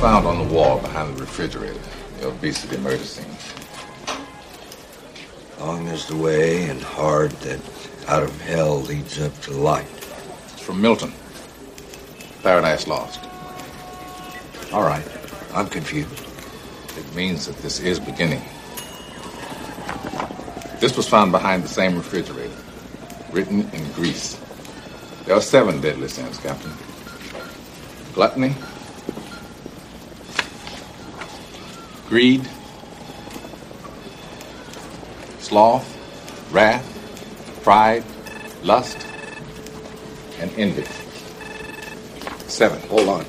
found on the wall behind the refrigerator. The obesity murder scene. Long is the way and hard that out of hell leads up to light. It's from Milton. Paradise Lost. All right. I'm confused. It means that this is beginning. This was found behind the same refrigerator, written in Greece. There are seven deadly sins, Captain. Gluttony, greed, sloth, wrath, pride, lust, and envy. Seven. Hold on.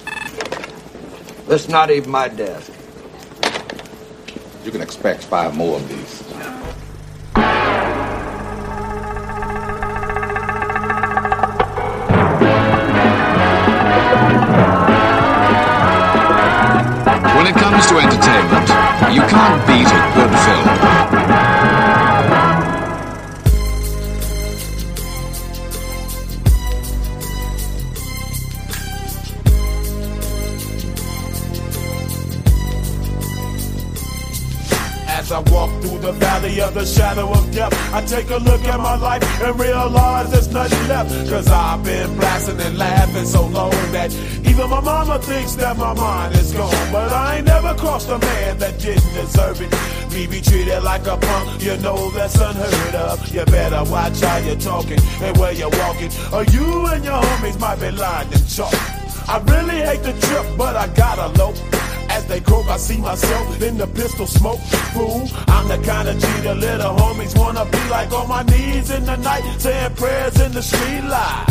That's not even my desk. You can expect five more of these. When it comes to entertainment, you can't beat a good film. As I walk through the valley of the shadow of death, I take a look at my life and realize there's nothing left. Cause I've been blasting and laughing so long that even my mama thinks that my mind is gone. But I ain't never crossed a man that didn't deserve it. Me be treated like a punk, you know that's unheard of. You better watch how you're talking and where you're walking, or you and your homies might be lying in chalk. I really hate the trip, but I gotta low. As they croak, I see myself in the pistol smoke. Fool, I'm the kind of G the little homies wanna be like on my knees in the night, saying prayers in the street light.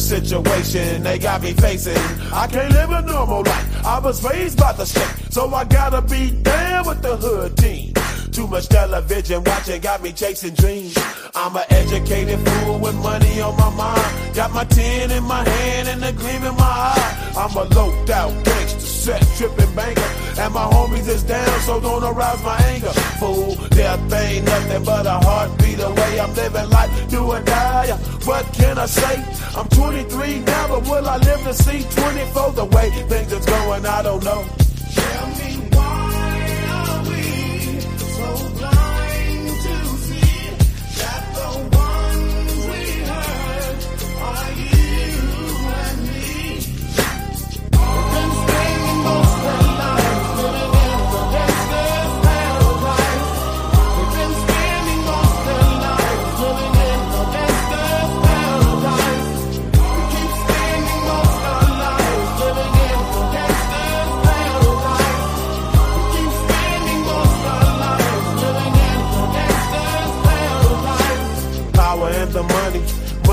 Situation they got me facing. I can't live a normal life. I was raised by the state, so I gotta be down with the hood team. Too much television watching got me chasing dreams. I'm an educated fool with money on my mind. Got my tin in my hand and a gleam in my eye. I'm a low out gangster, set tripping banker. And my homies is down, so don't arouse my anger. Fool, death ain't nothing but a heartbeat away. I'm living life, do or die. What can I say? I'm 23 now, but will I live to see 24? The way things are going, I don't know. Tell me why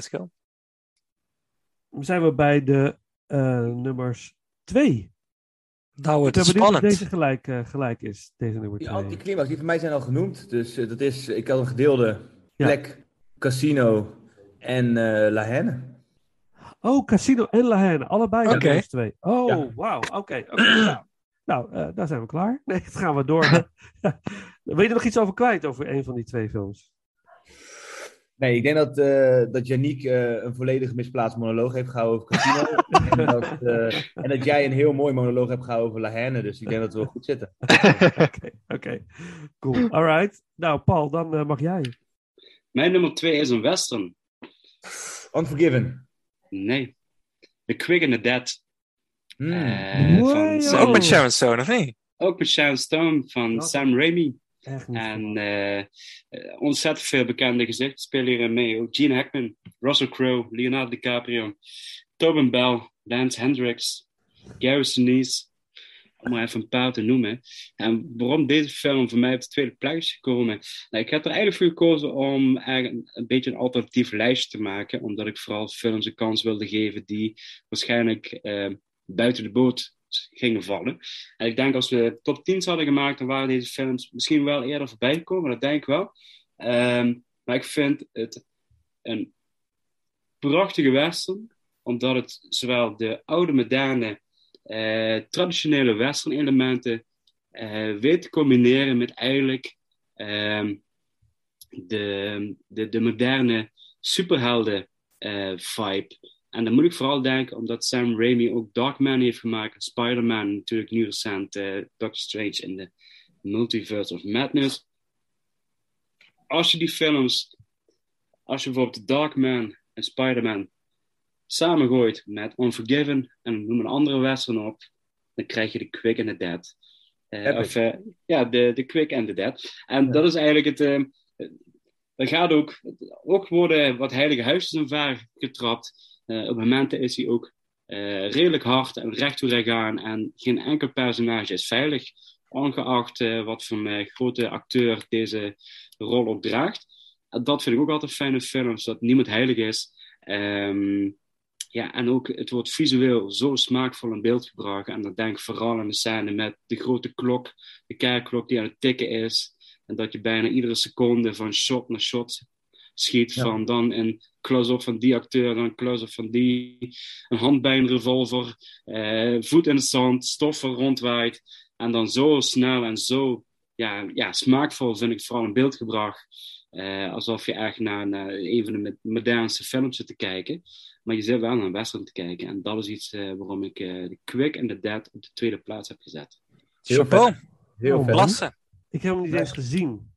Let's go. Zijn we bij de eh, nummers twee. Nou, Ik het is spannend. deze gelijk, eh, gelijk is, deze nummer Die twee. anticlimax, die van mij zijn al genoemd. Dus eh, dat is, ik had een gedeelde Ja. plek, casino en eh La Haine. Oh, Casino en La Haine, allebei de Oké. nummers twee. Oh, Ja. wauw, oké. oké, nou, nou eh, daar zijn we klaar. Nee, dan gaan we door. Wil je er nog iets over kwijt, over een van die twee films? Nee, ik denk dat, eh dat Yannick eh, een volledig misplaatst monoloog heeft gehouden over casino. en, dat, eh, en dat jij een heel mooi monoloog hebt gehouden over La Haine. Dus ik denk dat we wel goed zitten. Oké, oké. Cool. Alright. Nou, Paul, dan mag jij. Mijn nummer twee is een western. Unforgiven. Nee. The Quick and the Dead. Wow. Sam- Ook met Sharon Stone, of niet? ook met Sharon Stone van? Sam Raimi. Echt niet. En eh, eh, ontzettend veel bekende gezichten spelen hierin mee. Ook Gene Hackman, Russell Crowe, Leonardo DiCaprio, Tobin Bell, Lance Hendricks, Gary Sinise. Om maar even een paar te noemen. En waarom deze film voor mij op de tweede plek is gekomen. Nou, ik heb er eigenlijk voor gekozen om eigenlijk een beetje een alternatief lijstje te maken. Omdat ik vooral films een kans wilde geven die waarschijnlijk eh, buiten de boot gingen vallen. En ik denk als we top 10 hadden gemaakt, dan waren deze films misschien wel eerder voorbij gekomen. Dat denk ik wel. Ehm, maar ik vind het een prachtige western, omdat het zowel de oude, moderne, eh, traditionele western elementen eh, weet te combineren met eigenlijk ehm, de, de, de moderne superhelden eh, vibe. En dan moet ik vooral denken, omdat Sam Raimi ook Darkman heeft gemaakt, Spider-Man, natuurlijk nu recent eh, Doctor Strange in de Multiverse of Madness. Als je die films, als je bijvoorbeeld Darkman en Spider-Man samengooit met Unforgiven en noem een andere western op, dan krijg je de Quick and the Dead. Eh, of, eh, ja, de, de Quick and the Dead. En dat is eigenlijk het. er gaat ook, ook worden wat heilige huisjes in vaar getrapt. Eh, op momenten is hij ook eh, redelijk hard en recht toe recht. En geen enkel personage is veilig. Ongeacht eh, wat voor een grote acteur deze rol ook draagt. Dat vind ik ook altijd fijne films, dat niemand heilig is. Ehm, ja, en ook het wordt visueel zo smaakvol in beeld gebracht. En dan denk ik vooral aan de scène met de grote klok, de kerkklok die aan het tikken is. En dat je bijna iedere seconde van shot naar shot schiet. Ja. Van dan een close-up van die acteur, dan een close-up van die. Een hand bij een revolver, eh, voet in het zand, stof er rondwaait. En dan zo snel en zo ja, ja, smaakvol vind ik vooral in beeld gebracht. Eh, alsof je echt naar, naar een van de mo- modernste films zit te kijken. Maar je zit wel naar een western te kijken. En dat is iets eh, waarom ik eh The Quick and the Dead op de tweede plaats heb gezet. Heel Chapeau, Heel Oh, klasse. Ik heb hem niet eens gezien.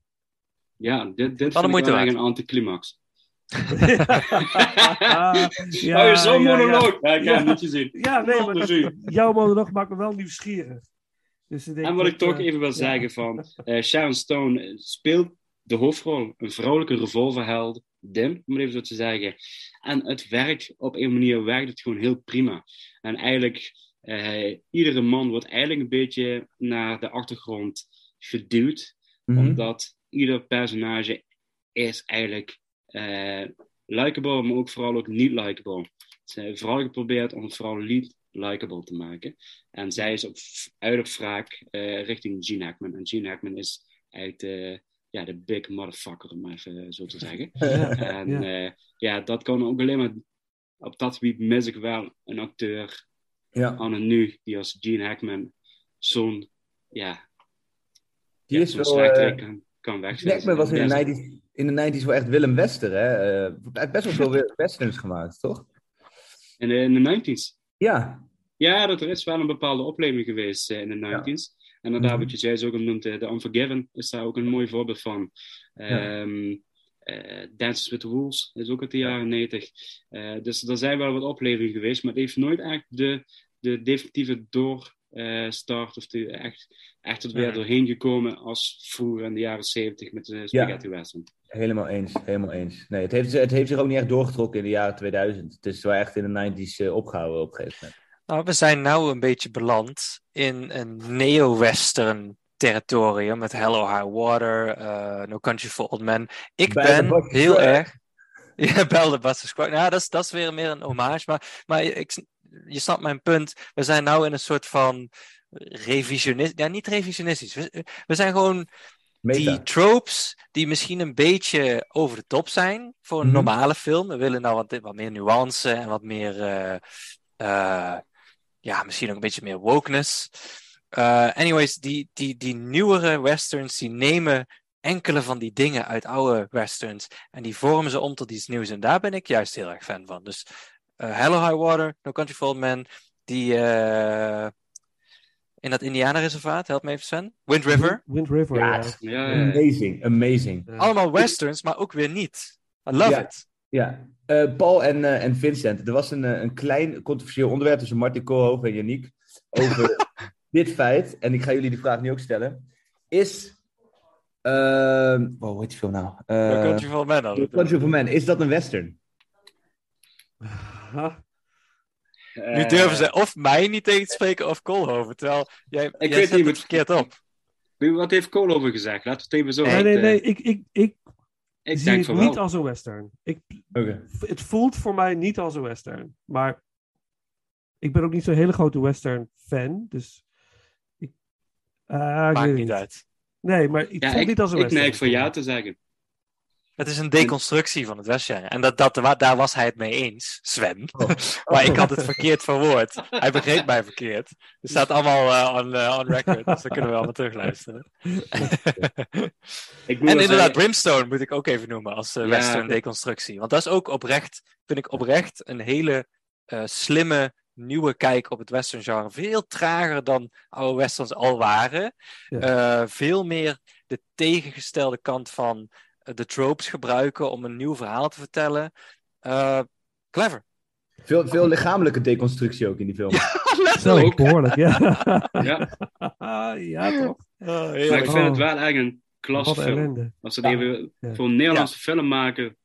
Ja, dit, dit Wat een vind ik moeite wel waard. echt een anticlimax. Oh, je zo'n ja, ja. monoloog. Ja, ik heb Ja. hem niet gezien. Ja, nee, maar dat- jouw monoloog maakt me wel nieuwsgierig. Dus ik denk En wat dat, ik toch eh, even wil ja. zeggen van eh, Sharon Stone speelt de hoofdrol, een vrouwelijke revolverheld, Dim, om het even zo te zeggen. En het werkt op een manier, werkt het gewoon heel prima. En eigenlijk, eh, iedere man wordt eigenlijk een beetje naar de achtergrond geduwd, Mhm. omdat ieder personage is eigenlijk eh likable, maar ook vooral ook niet likable. Ze hebben vooral geprobeerd om het vooral niet likable te maken. En zij is op, uit op wraak eh, richting Gene Hackman. En Gene Hackman is eigenlijk de, ja, de big motherfucker, om maar even zo te zeggen. En ja. ja. ja, dat kan ook alleen maar... Op dat gebied mis ik wel een acteur Ja, aan en nu, die als Gene Hackman zo'n... Ja, die ja, is wel... kan, was in de, Ja, 90s, in de 90s wel echt Willem Wester, hè? Eh, hij heeft best wel veel westerns gemaakt, toch? In de, in de 90s. Ja. Ja, dat er is wel een bepaalde opleving geweest eh, in de 90s. En inderdaad, Mhm. wat je zei, is ook genoemd, eh, The Unforgiven is daar ook een mooi voorbeeld van. Ja. Ehm eh, Dances with the Wolves is ook uit de jaren 90. Eh, dus er zijn wel wat oplevingen geweest, maar het heeft nooit echt de, de definitieve doorstart of de, echt, echt er weer Ja. doorheen gekomen als vroeger in de jaren 70 met de Spaghetti Western. Helemaal eens, helemaal eens. Nee, het heeft, het heeft zich ook niet echt doorgetrokken in de jaren 2000. Het is wel echt in de 90s eh, opgehouden op een gegeven moment. Nou, we zijn nou een beetje beland in een neo-western territorium met Hello High Water, eh, No Country for Old Men. Ik Bij ben heel erg... Ja, Bel de Buster Squad. Nou, dat is, dat is weer meer een hommage. Maar, maar ik, je snapt mijn punt. We zijn nou in een soort van revisionist. Ja, niet revisionistisch. We, we zijn gewoon Meta. die tropes die misschien een beetje over de top zijn voor een Mhm. normale film. We willen nou wat, wat meer nuance en wat meer, eh, eh, ja, misschien ook een beetje meer wokeness. Eh, anyways, die, die, die nieuwere westerns, die nemen enkele van die dingen uit oude westerns en die vormen ze om tot iets nieuws. En daar ben ik juist heel erg fan van. Dus Hello High Water, No Country for Old Men, die eh, in dat Indianerreservaat, help me even Sven, Wind River. Wind River, Ja, ja. Ja, ja. Amazing, amazing. Allemaal westerns, maar ook weer niet. I love Ja. it. Ja, Eh, Paul en, eh, en Vincent. Er was een, eh, een klein controversieel onderwerp tussen Martin Koolhoven en Yannick over dit feit. En ik ga jullie die vraag nu ook stellen. Is. Uh, wow, hoe heet die film nou? No Uh, Country for Old Men Country for Men. Is dat een western? Nu Eh, durven ze of mij niet tegen te spreken of Koolhoven. Terwijl jij, jij weet zet niet het wat- verkeerd op. Wat heeft Kool over gezegd? Laten we het even zo nee, nee, eh, nee. Ik, ik, ik Ik zie denk het niet als een western. Ik, Oké. het voelt voor mij niet als een western. Maar ik ben ook niet zo'n hele grote western fan. Dus ik, ik weet Maakt het niet uit. Nee, maar ik Ja, voel ik, niet als een ik western. neig voor ja te zeggen. Het is een deconstructie van het western. En dat, dat, daar was hij het mee eens, Sven. Oh. maar ik had het verkeerd verwoord. Hij begreep mij verkeerd. Het staat allemaal eh, on, on record, dus dan kunnen we allemaal terugluisteren. Ik en inderdaad, Brimstone moet ik ook even noemen als eh, western deconstructie. Want dat is ook oprecht, vind ik oprecht, een hele slimme, nieuwe kijk op het western genre. Veel trager dan oude westerns al waren. Ja. Veel meer de tegengestelde kant van de tropes gebruiken om een nieuw verhaal te vertellen. Eh, clever. Veel, veel lichamelijke deconstructie ook in die film. Zo, Letterlijk. behoorlijk, ja. Ja, ja, toch? Oh, maar ik vind het wel echt een klasfilm. ellende. Als ze even Ja. voor een Nederlandse film maken,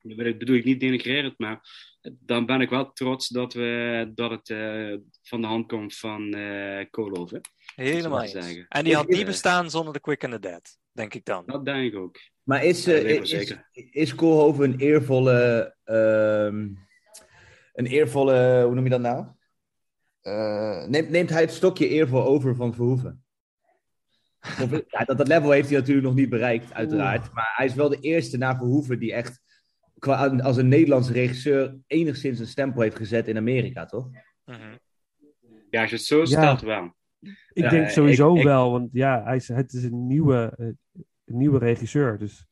bedoel- bedoel ik niet denigrerend, maar dan ben ik wel trots dat, we, dat het eh, van de hand komt van eh Koolhoven. Helemaal. En die had niet Ja. bestaan zonder de Quick and the Dead, denk ik dan. Dat denk ik ook. Maar is, eh, is, is, is Koolhoven een eervolle. ehm, een eervolle. Hoe noem je dat nou? Eh, neemt, neemt hij het stokje eervol over van Verhoeven? Of, ja, dat, dat level heeft hij natuurlijk nog niet bereikt, uiteraard. Maar hij is wel de eerste na Verhoeven die echt. Qua, als een Nederlandse regisseur enigszins een stempel heeft gezet in Amerika, toch? Mhm. Ja, als je het zo Ja. stelt wel. Ik Ja, denk sowieso ik- ik- wel, want ja, hij is, het is een nieuwe, eh, een nieuwe regisseur. Dus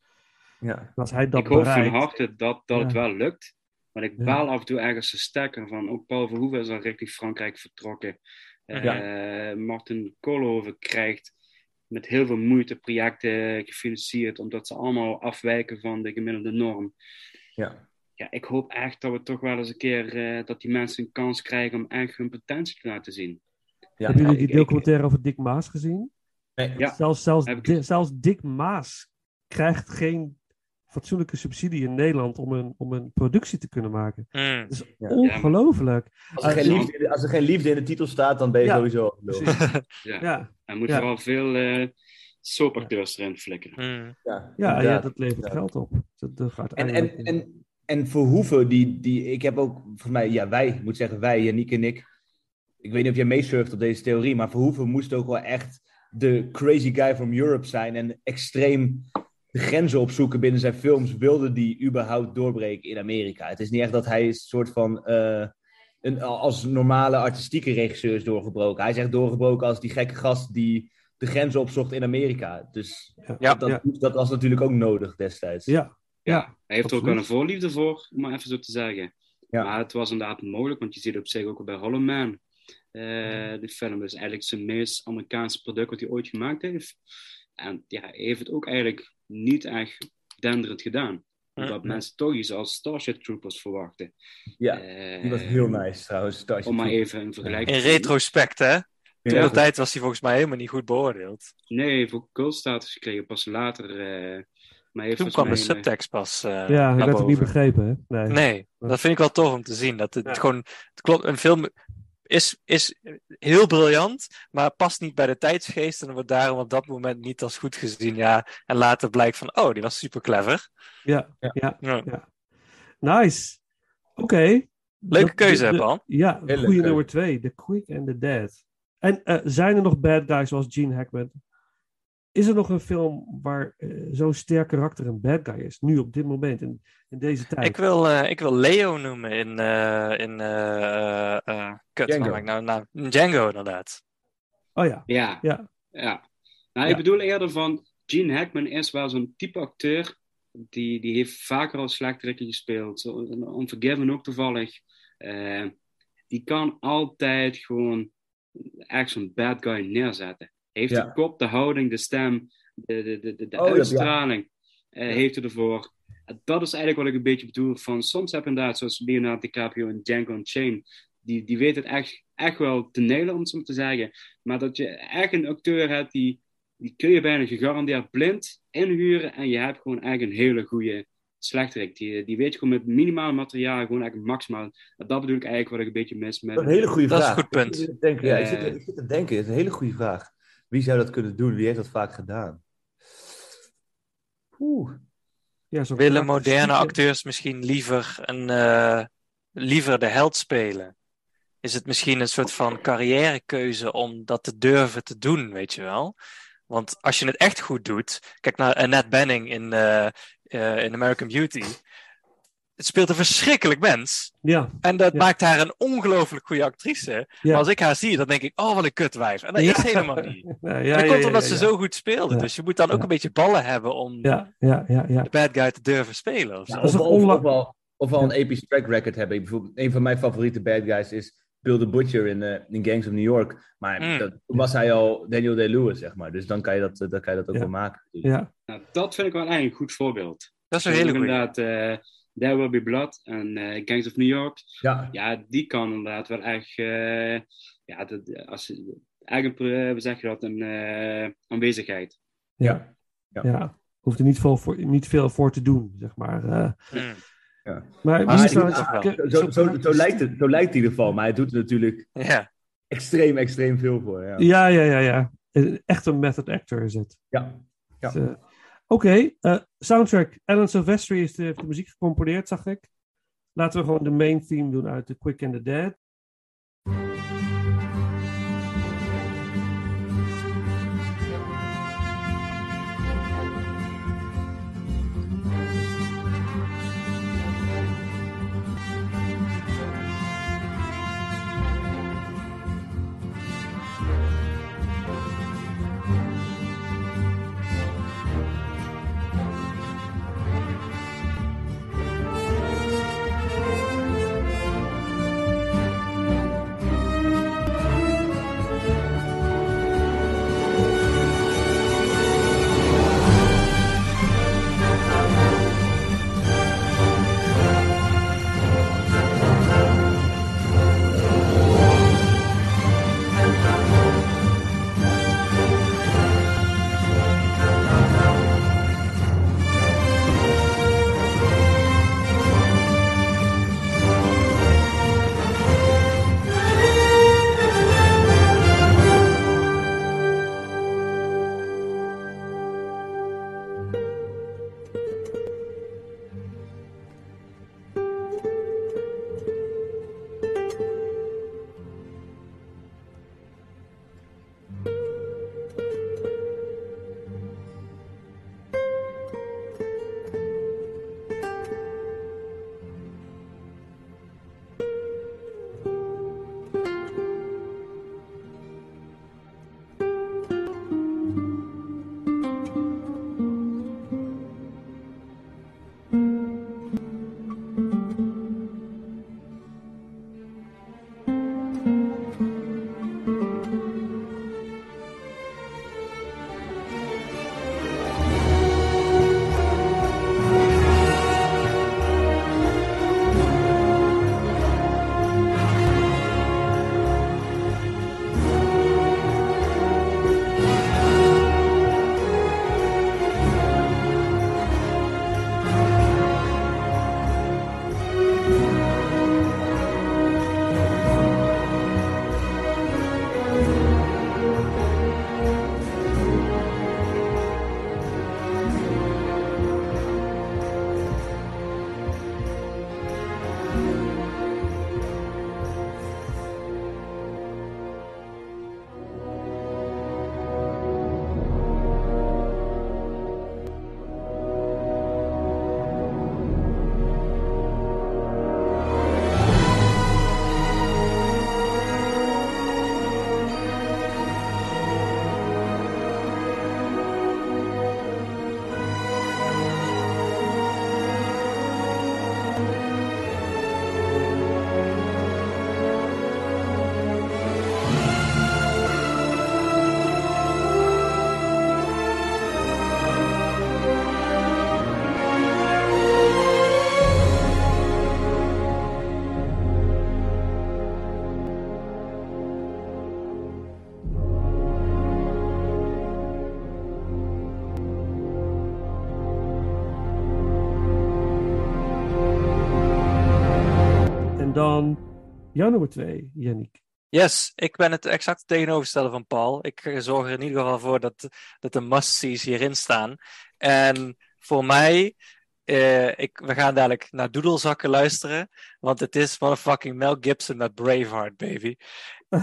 Ja. als hij dat ik hoop van bereikt... harte dat, dat het wel lukt. Maar ik Ja. baal af en toe ergens te stekken van. Ook Paul Verhoeven is al richting Frankrijk vertrokken. Eh, Martin Koolhoven krijgt met heel veel moeite projecten gefinancierd, omdat ze allemaal afwijken van de gemiddelde norm. Ja. Ja, ik hoop echt dat we toch wel eens een keer eh, dat die mensen een kans krijgen om echt hun potentie te laten zien. Ja. Hebben jullie die documentaire over Dick Maas gezien? Nee. Ja. Zelfs, zelfs, ik- zelfs Dick Maas krijgt geen fatsoenlijke subsidie in Nederland om een, om een productie te kunnen maken. Mm. Dat is Ja. ongelooflijk. Als, liefde, als er geen liefde in de titel staat, dan ben je Ja, sowieso. Ja. Ja, Er moet Ja. vooral veel eh soapacteurs erin flikkeren. Mm. Ja, ja, dat levert Ja. geld op. Dat, dat gaat En, en, en, en Verhoeven, die, die, ik heb ook, volgens mij, ja, wij, ik moet zeggen wij, Yannick en ik. Ik weet niet of jij meesurft op deze theorie, maar Verhoeven moest ook wel echt de crazy guy from Europe zijn en extreem de grenzen opzoeken binnen zijn films. Wilde die überhaupt doorbreken in Amerika? Het is niet echt dat hij een soort van, eh, een, als normale artistieke regisseur is doorgebroken. Hij is echt doorgebroken als die gekke gast die de grenzen opzocht in Amerika. Dus Ja. dat, Ja. dat was natuurlijk ook nodig destijds. ja, Ja, hij heeft er ook wel een voorliefde voor, om maar even zo te zeggen. Ja. Maar het was inderdaad mogelijk, want je ziet op zich ook al bij Hollow Man. Eh die film is eigenlijk zijn meest Amerikaanse product wat hij ooit gemaakt heeft. En ja, hij heeft het ook eigenlijk niet echt denderend gedaan. Omdat Mhm. mensen toch iets als Starship Troopers verwachten. Ja, Eh, die was heel nice trouwens. Starship Om maar even een vergelijking In retrospect, hè? Toen Ja. de tijd was hij volgens mij helemaal niet goed beoordeeld. Nee, ook cultstatus gekregen, pas later. eh, maar heeft Toen kwam de subtext pas. eh ja, ik had het niet begrepen. Hè? Nee. Nee, dat vind ik wel tof om te zien. Dat het Ja. gewoon, het klopt, een film is, is heel briljant, maar past niet bij de tijdsgeest en wordt daarom op dat moment niet als goed gezien. Ja, en later blijkt van, oh, die was super clever. Ja, Ja. ja. Nice. Oké. Leuke Dat- keuze, de- hè, Paul? Ja, goede nummer twee. The Quick and the Dead. En eh, zijn er nog bad guys zoals Gene Hackman? Is er nog een film waar eh, zo'n sterk karakter een bad guy is? Nu op dit moment, in, in deze tijd. Ik wil, eh, ik wil Leo noemen in, eh in eh, eh, eh, kut, Django. ik nou, nou, Django inderdaad. Oh ja. Ja. Ja. ja. Nou, Ja. ik bedoel eerder van, Gene Hackman is wel zo'n type acteur, die, die heeft vaker al slechterikken gespeeld, zo, Unforgiven ook toevallig. Eh, die kan altijd gewoon echt zo'n bad guy neerzetten. Heeft Ja. de kop, de houding, de stem, de, de, de, de, de Oh, uitstraling eh, heeft hij ervoor. En dat is eigenlijk wat ik een beetje bedoel van soms heb je inderdaad zoals Leonardo DiCaprio en Django Unchained die, die weet het echt, echt wel te nailen om het zo te zeggen maar dat je echt een acteur hebt die die kun je bijna gegarandeerd blind inhuren en je hebt gewoon eigenlijk een hele goede slechterik. Die, die weet je gewoon met minimaal materiaal gewoon eigenlijk maximaal. Dat bedoel ik eigenlijk wat ik een beetje mis met... Dat is een hele goede Dat is vraag. een goed punt. Ik zit te denken, ja, ik, zit, Eh. ik zit te denken, het is een hele goede vraag. Wie zou dat kunnen doen? Wie heeft dat vaak gedaan? Oeh. ja zo'n Willen moderne acteurs misschien liever, een, eh, liever de held spelen? Is het misschien een soort van carrièrekeuze om dat te durven te doen, weet je wel? Want als je het echt goed doet, kijk naar Annette Bening in, eh, eh, in American Beauty. Het speelt een verschrikkelijk mens. Ja, En dat Ja. maakt haar een ongelooflijk goede actrice. Ja. Maar als ik haar zie, dan denk ik, oh wat een kutwijf. En dat Ja. is helemaal niet. ja, ja, En ja, dat komt ja, omdat ja, ze ja. zo goed speelde. Ja. Dus je moet dan ook Ja. een beetje ballen hebben om Ja, ja, ja, ja. de bad guy te durven spelen. Of of, wel, of wel een episch track record hebben. Ik Bijvoorbeeld, een van mijn favoriete bad guys is Bill the Butcher in, eh, in Gangs of New York. Maar Mm. dat, toen was hij al Daniel Day-Lewis, zeg maar. Dus dan kan je dat, eh, dan kan je dat ook Ja. wel maken. ja. Nou, dat vind ik wel eigenlijk een goed voorbeeld. Dat is een hele goede. Inderdaad, eh There Will Be Blood en eh, Gangs of New York. Ja, Ja, die kan inderdaad wel echt... eh, ja, dat, als, eigenlijk, eh, hoe zeg je dat, een eh, aanwezigheid. Ja. Ja. ja. Hoeft er niet veel, voor, niet veel voor te doen, zeg maar. eh. Mm. maar wel. zo, zo, zo, zo lijkt het, zo lijkt het in ieder geval. Maar hij doet er natuurlijk Ja. extreem, extreem veel voor. Ja, Ja, ja, ja, ja. Echt een method actor is het. ja. Ja. Dus, eh, Oké, eh, soundtrack. Alan Silvestri de, heeft de muziek gecomponeerd, zag ik. Laten we gewoon de main theme doen uit The Quick and the Dead. Jouw nummer twee, Yannick. Yes, ik ben het exact tegenovergestelde van Paul. Ik eh, zorg er in ieder geval voor dat, dat de must-sees hierin staan. En voor mij, eh, ik, we gaan dadelijk naar Doedelzakken luisteren. Want het is motherfucking Mel Gibson met Braveheart, baby.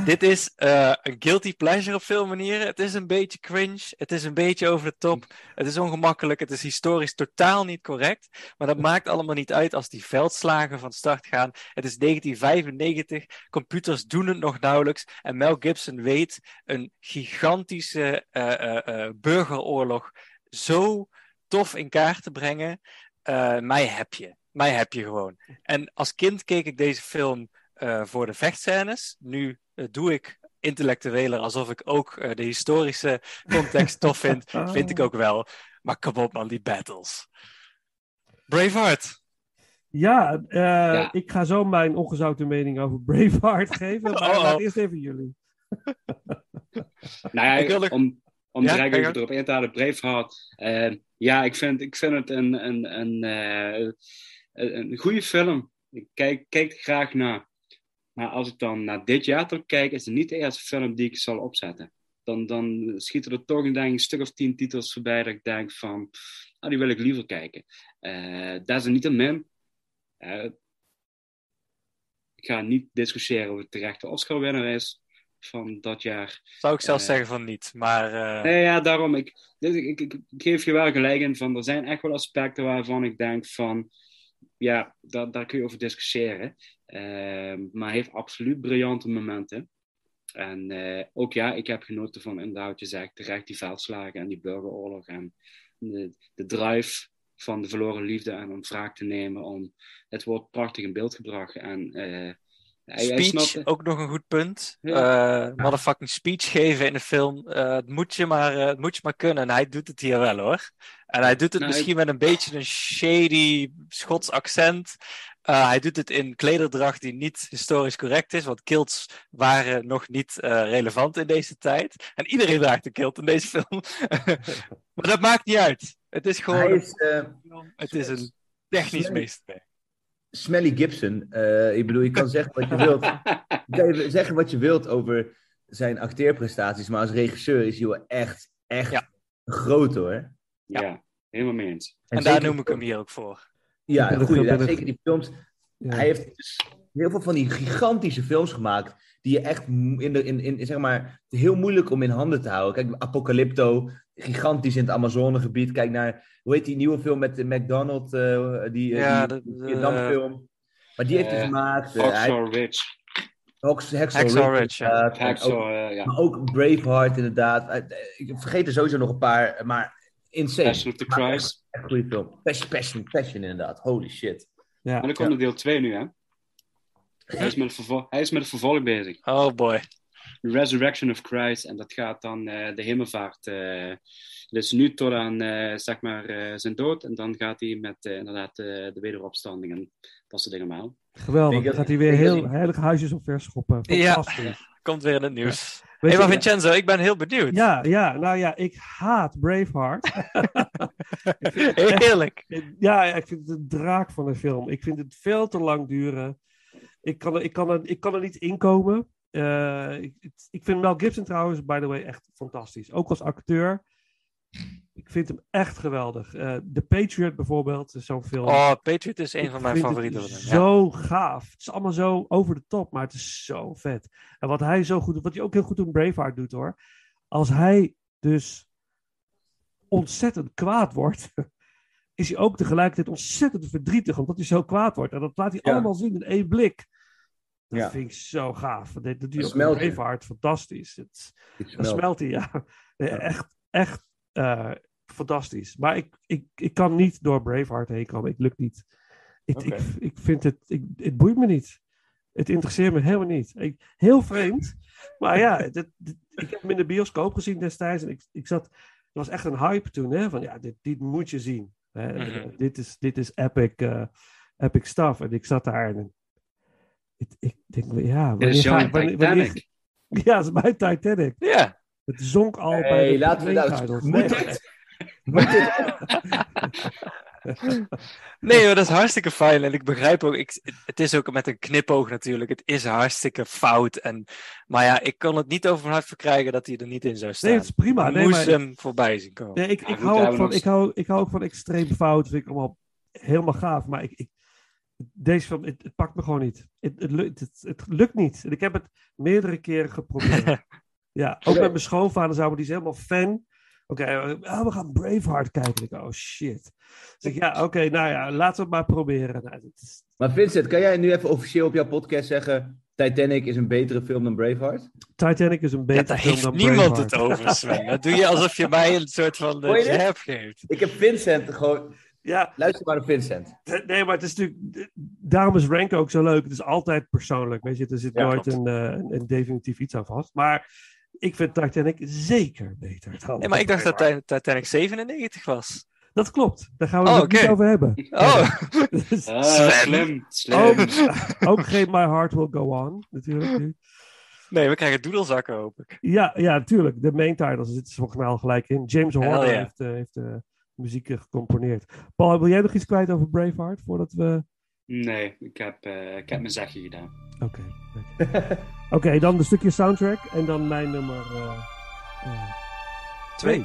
Dit is eh, een guilty pleasure op veel manieren. Het is een beetje cringe. Het is een beetje over de top. Het is ongemakkelijk. Het is historisch totaal niet correct. Maar dat maakt allemaal niet uit als die veldslagen van start gaan. Het is 1995. Computers doen het nog nauwelijks. En Mel Gibson weet een gigantische eh, eh, burgeroorlog zo tof in kaart te brengen. Mij heb je. Mij heb je gewoon. En als kind keek ik deze film eh, voor de vechtscènes. Nu eh, doe ik intellectueler alsof ik ook eh, de historische context tof vind. Vind ik ook wel. Maar kom op man, die battles. Braveheart. Ja, eh, Ja. ik ga zo mijn ongezouten mening over Braveheart geven. Maar Oh-oh. laat eerst even jullie. Nou ja, Ik wil nog- om, om Ja, direct even erop in te halen, Braveheart. eh ja, ik vind, ik vind het een, een, een, eh, een, een goede film. Ik kijk, kijk er graag naar. Maar als ik dan naar dit jaar terug kijk, is het niet de eerste film die ik zal opzetten. Dan, dan schieten er toch denk ik, een stuk of tien titels voorbij dat ik denk van, ah, die wil ik liever kijken. Eh dat is niet een min. Eh, ik ga niet discussiëren of het terechte Oscar-winnaar is van dat jaar. Zou ik zelfs Eh. zeggen van niet. Maar Nee, ja, daarom. Ik, dus ik, ik, ik geef je wel gelijk in van er zijn echt wel aspecten waarvan ik denk van ja, daar, daar kun je over discussiëren. Ehm, maar hij heeft absoluut briljante momenten. En eh, ook ja, ik heb genoten van inderdaad je zegt, terecht die veldslagen en die burgeroorlog en de, de drive van de verloren liefde en om wraak te nemen. Om, het wordt prachtig in beeld gebracht. En eh, hij, hij speech, snapte- ook nog een goed punt. Ja. Eh, motherfucking speech geven in een film. het, moet je maar, het moet je maar kunnen. En hij doet het hier wel hoor. En hij doet het Nou, misschien met een beetje een shady Schots accent. Eh, hij doet het in klederdracht die niet historisch correct is. Want kilts waren nog niet eh, relevant in deze tijd. En iedereen draagt een kilt in deze film. maar dat maakt niet uit. Het is gewoon. Is eh. Het is een technisch Smelly. meesterwerk. Smelly Gibson. eh, ik bedoel, je kan zeggen wat je wilt. Je kan even zeggen wat je wilt over zijn acteerprestaties, maar als regisseur is hij wel echt, echt Ja. groot hoor. Ja, helemaal mee eens. En, daar noem ik hem hier ook voor. Ja, een er- goede. er- zeker die films. Ja. Hij heeft dus heel veel van die gigantische films gemaakt. Die je echt in de, in, in, zeg maar, heel moeilijk om in handen te houden. Kijk, Apocalypto, gigantisch in het Amazonegebied. Kijk naar, hoe heet die nieuwe film met de McDonald, eh, die, eh, Ja, die, de- de- Vietnamfilm. Maar die heeft hij Eh, gemaakt. eh, hij- Hacksaw Ridge. Hacksaw Ridge, ja. eh. Maar ook Braveheart, inderdaad. Eh, Ik vergeet er sowieso nog een paar, maar insane. Passion of the Christ. Echt goede film. Passion, Passion, Passion, inderdaad. Holy shit. Ja. Maar dan komt er deel 2 nu, hè? Hij is, met het vervol- hij is met het vervolg bezig. Oh boy. The Resurrection of Christ. En dat gaat dan eh, de hemelvaart. eh dus nu tot aan eh, zeg maar, eh, zijn dood. En dan gaat hij met inderdaad eh, de wederopstanding en dat soort dingen allemaal. Geweldig. Dan gaat hij weer heel heilige huisjes op verschoppen. Ja. Fantastisch. Komt weer in het nieuws. Weet je- maar Vincenzo, ik ben heel benieuwd. Ja, ja, nou ja, ik haat Braveheart. Heerlijk. Ja, ik vind het een draak van een film. Ik vind het veel te lang duren. Ik kan er, ik kan er, ik kan er niet inkomen. Eh, ik- ik vind Mel Gibson trouwens, by the way, echt fantastisch. Ook als acteur. Ik vind hem echt geweldig. Eh The Patriot bijvoorbeeld, is zo'n film. Oh, Patriot is een Ik van mijn vind favorieten. ja. Zo gaaf. Het is allemaal zo over de top, maar het is zo vet. En wat hij zo goed doet, wat hij ook heel goed in Braveheart doet hoor. Als hij dus ontzettend kwaad wordt, is hij ook tegelijkertijd ontzettend verdrietig omdat hij zo kwaad wordt. En dat laat hij Ja. allemaal zien in één blik. Dat Ja. vind ik zo gaaf. Dat, dat doet hij Dat ook. Braveheart fantastisch. Het, dan smelt. hij, ja. Nee, Echt, echt eh, fantastisch. Maar ik, ik, ik kan niet door Braveheart heen komen. Ik lukt niet. Ik, ik, ik vind het, ik, het boeit me niet. Het interesseert me helemaal niet. Ik, heel vreemd. Maar ja, dit, dit- ik heb hem in de bioscoop gezien destijds. En ik, ik zat, er was echt een hype toen. Hè, van ja, dit, dit moet je zien. Hè, Mhm. eh, dit, is, dit is epic, eh, epic stuff. En ik zat daar en ik, ik denk, ja, wanneer ga- wanneer- wanneer- Titanic. ja, het is mijn Titanic. Ja. Het zonk al bij Hey, de laten we nou- titles. moet het? Nee, maar dat is hartstikke fijn. En ik begrijp ook, ik, het is ook met een knipoog natuurlijk. Het is hartstikke fout. En, maar ja, ik kon het niet over mijn hart verkrijgen dat hij er niet in zou staan. Nee, het is prima. Ik Nee, moest maar- hem voorbij zien komen. Nee, ik, Ja, ik, goed, hou ook van, ik, hou, ik hou ook van extreem fout. Vind ik allemaal helemaal gaaf. Maar ik, ik, deze film, het, het pakt me gewoon niet. Het, het, lukt, het, het lukt niet. En ik heb het meerdere keren geprobeerd. ja, ook met mijn schoonvader samen. Die is helemaal fan. Oké, eh, ah, we gaan Braveheart kijken. Ik, oh shit. Dus ik, ja, oké, nou ja, laten we het maar proberen. Nou, is, Maar Vincent, kan jij nu even officieel op jouw podcast zeggen... Titanic is een betere film dan Braveheart? Titanic is een Ja, betere daar film heeft dan niemand Braveheart. het over, Sven. Dat doe je alsof je mij een soort van de jab geeft. Ik heb Vincent gewoon... Ja, Luister maar naar Vincent. Nee, maar het is natuurlijk. Daarom is ranken ook zo leuk. Het is altijd persoonlijk. Weet je, er zit Ja, nooit een, eh, een, een definitief iets aan vast. Maar ik vind Titanic zeker beter. Dan Nee, maar ik dacht dat Titanic 97 was. Dat klopt. Daar gaan we Oh, het niet over hebben. Oh, Dus Sven. slim, slim. ook, ook geen My Heart Will Go On, natuurlijk. nu. nee, we krijgen doedelzakken, hoop ik. Ja, ja, natuurlijk. De main titles zitten ze volgens mij al gelijk in. James Horner ja. heeft, eh, heeft de muziek eh, gecomponeerd. Paul, wil jij nog iets kwijt over Braveheart voordat we. Nee, ik heb, eh, ik heb mijn zegje gedaan. Oké. Oké, dan een stukje soundtrack en dan mijn nummer eh, eh, twee.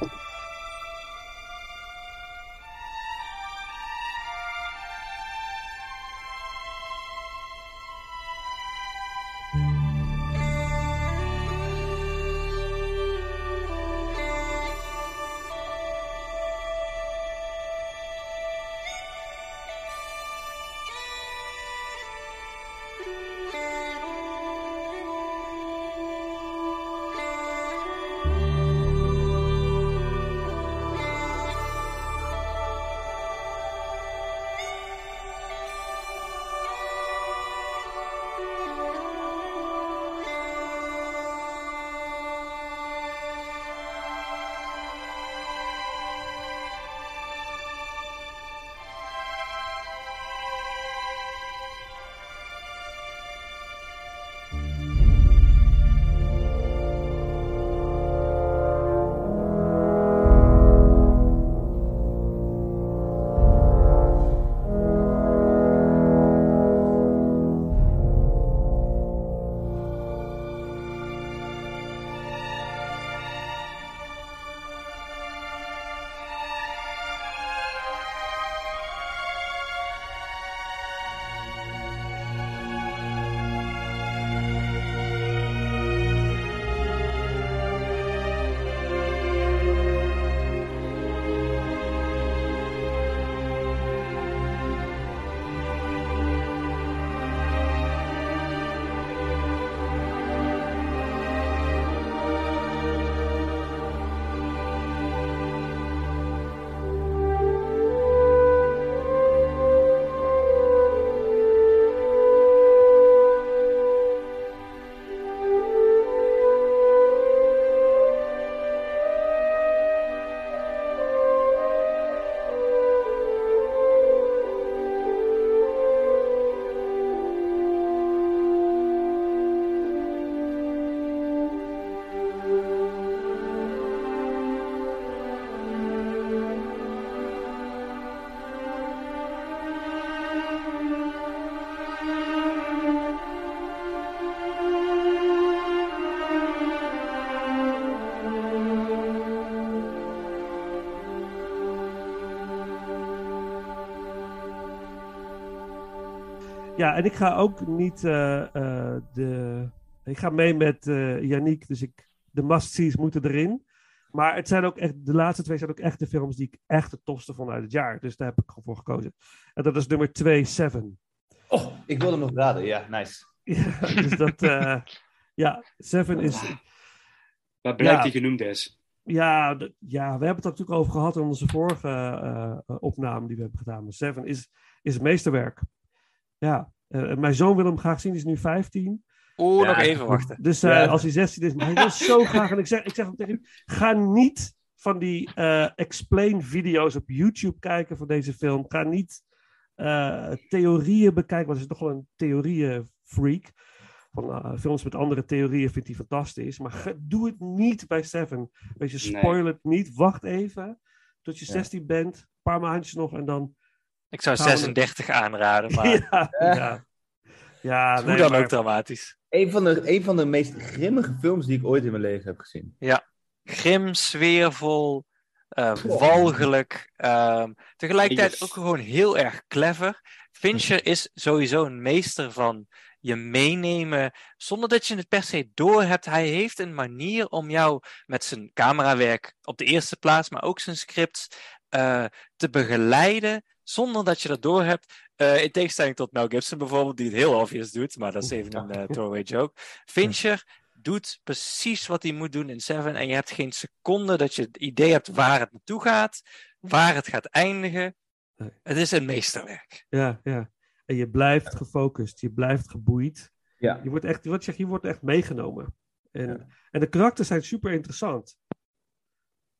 Ja, en ik ga ook niet eh, eh, de. Ik ga mee met eh Yannick, dus ik, de must-sees moeten erin. Maar het zijn ook echt, de laatste twee zijn ook echt de films die ik echt het tofste vond uit het jaar. Dus daar heb ik voor gekozen. En dat is nummer 2, Seven. Oh, ik wilde hem nog raden. Ja, nice. Ja, dus dat. eh, ja, Seven is. Waar blijkt Ja. die genoemd is. Ja, ja, we hebben het er natuurlijk over gehad in onze vorige opname die we hebben gedaan. Maar Seven is, is meesterwerk. Ja, eh, mijn zoon wil hem graag zien, die is nu 15. Oeh, Ja. nog even wachten. Dus eh, Ja. als hij 16 is, maar hij wil zo graag. En ik zeg, ik zeg hem tegen hem: ga niet van die eh, explain-video's op YouTube kijken van deze film. Ga niet eh, theorieën bekijken, want hij is toch wel een theorieën-freak. Van eh, films met andere theorieën vindt hij fantastisch. Maar ge- doe het niet bij Seven. Weet je, Nee. spoil het niet. Wacht even tot je Ja. 16 bent. Een paar maandjes nog en dan Ik zou Gaan we- 36 aanraden, maar ja, ja. ja hoe nee, dan maar- ook dramatisch. Een van, de, een van de meest grimmige films die ik ooit in mijn leven heb gezien. Grim, sfeervol, Goh. walgelijk. ehm, tegelijkertijd Yes. ook gewoon heel erg clever. Fincher is sowieso een meester van je meenemen zonder dat je het per se doorhebt. Hij heeft een manier om jou met zijn camerawerk op de eerste plaats, maar ook zijn scripts eh, te begeleiden zonder dat je dat doorhebt. Eh in tegenstelling tot Mel Gibson bijvoorbeeld, die het heel obvious doet, maar dat is even een eh, throwaway joke. Fincher doet precies wat hij moet doen in Seven en je hebt geen seconde dat je het idee hebt waar het naartoe gaat, waar het gaat eindigen. Het is een meesterwerk. Ja, ja. En je blijft gefocust, je blijft geboeid. Ja. Je wordt echt, wat zeg, je, je wordt echt meegenomen. En, Ja. en de karakters zijn super interessant.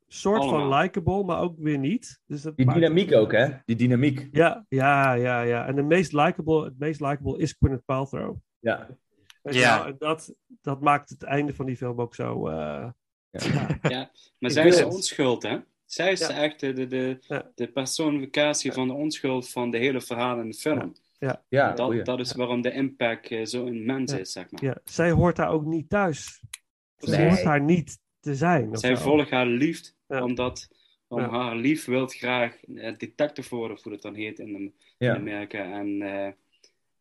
Soort van likable, maar ook weer niet. Dus dat Die dynamiek ook, hè? Die dynamiek. Ja, ja, ja, ja. En de meest likable, het meest likable is Gwyneth Paltrow. Ja. Je Ja. en dat, dat maakt het einde van die film ook zo. eh, Ja. Ja, maar zij is de onschuld, hè? Zij is Ja. echt de, de, de, Ja. de personificatie van de onschuld van de hele verhaal in de film. Ja, dat, goeie. dat is waarom de impact eh, zo immens Ja. is, zeg maar. ja, zij hoort daar ook niet thuis. Zij Nee. hoort daar niet te zijn. Zij volgt haar liefde, Ja. omdat om Ja. haar lief wil graag eh, detective worden, of hoe dat dan heet in, in Ja. Amerika. En eh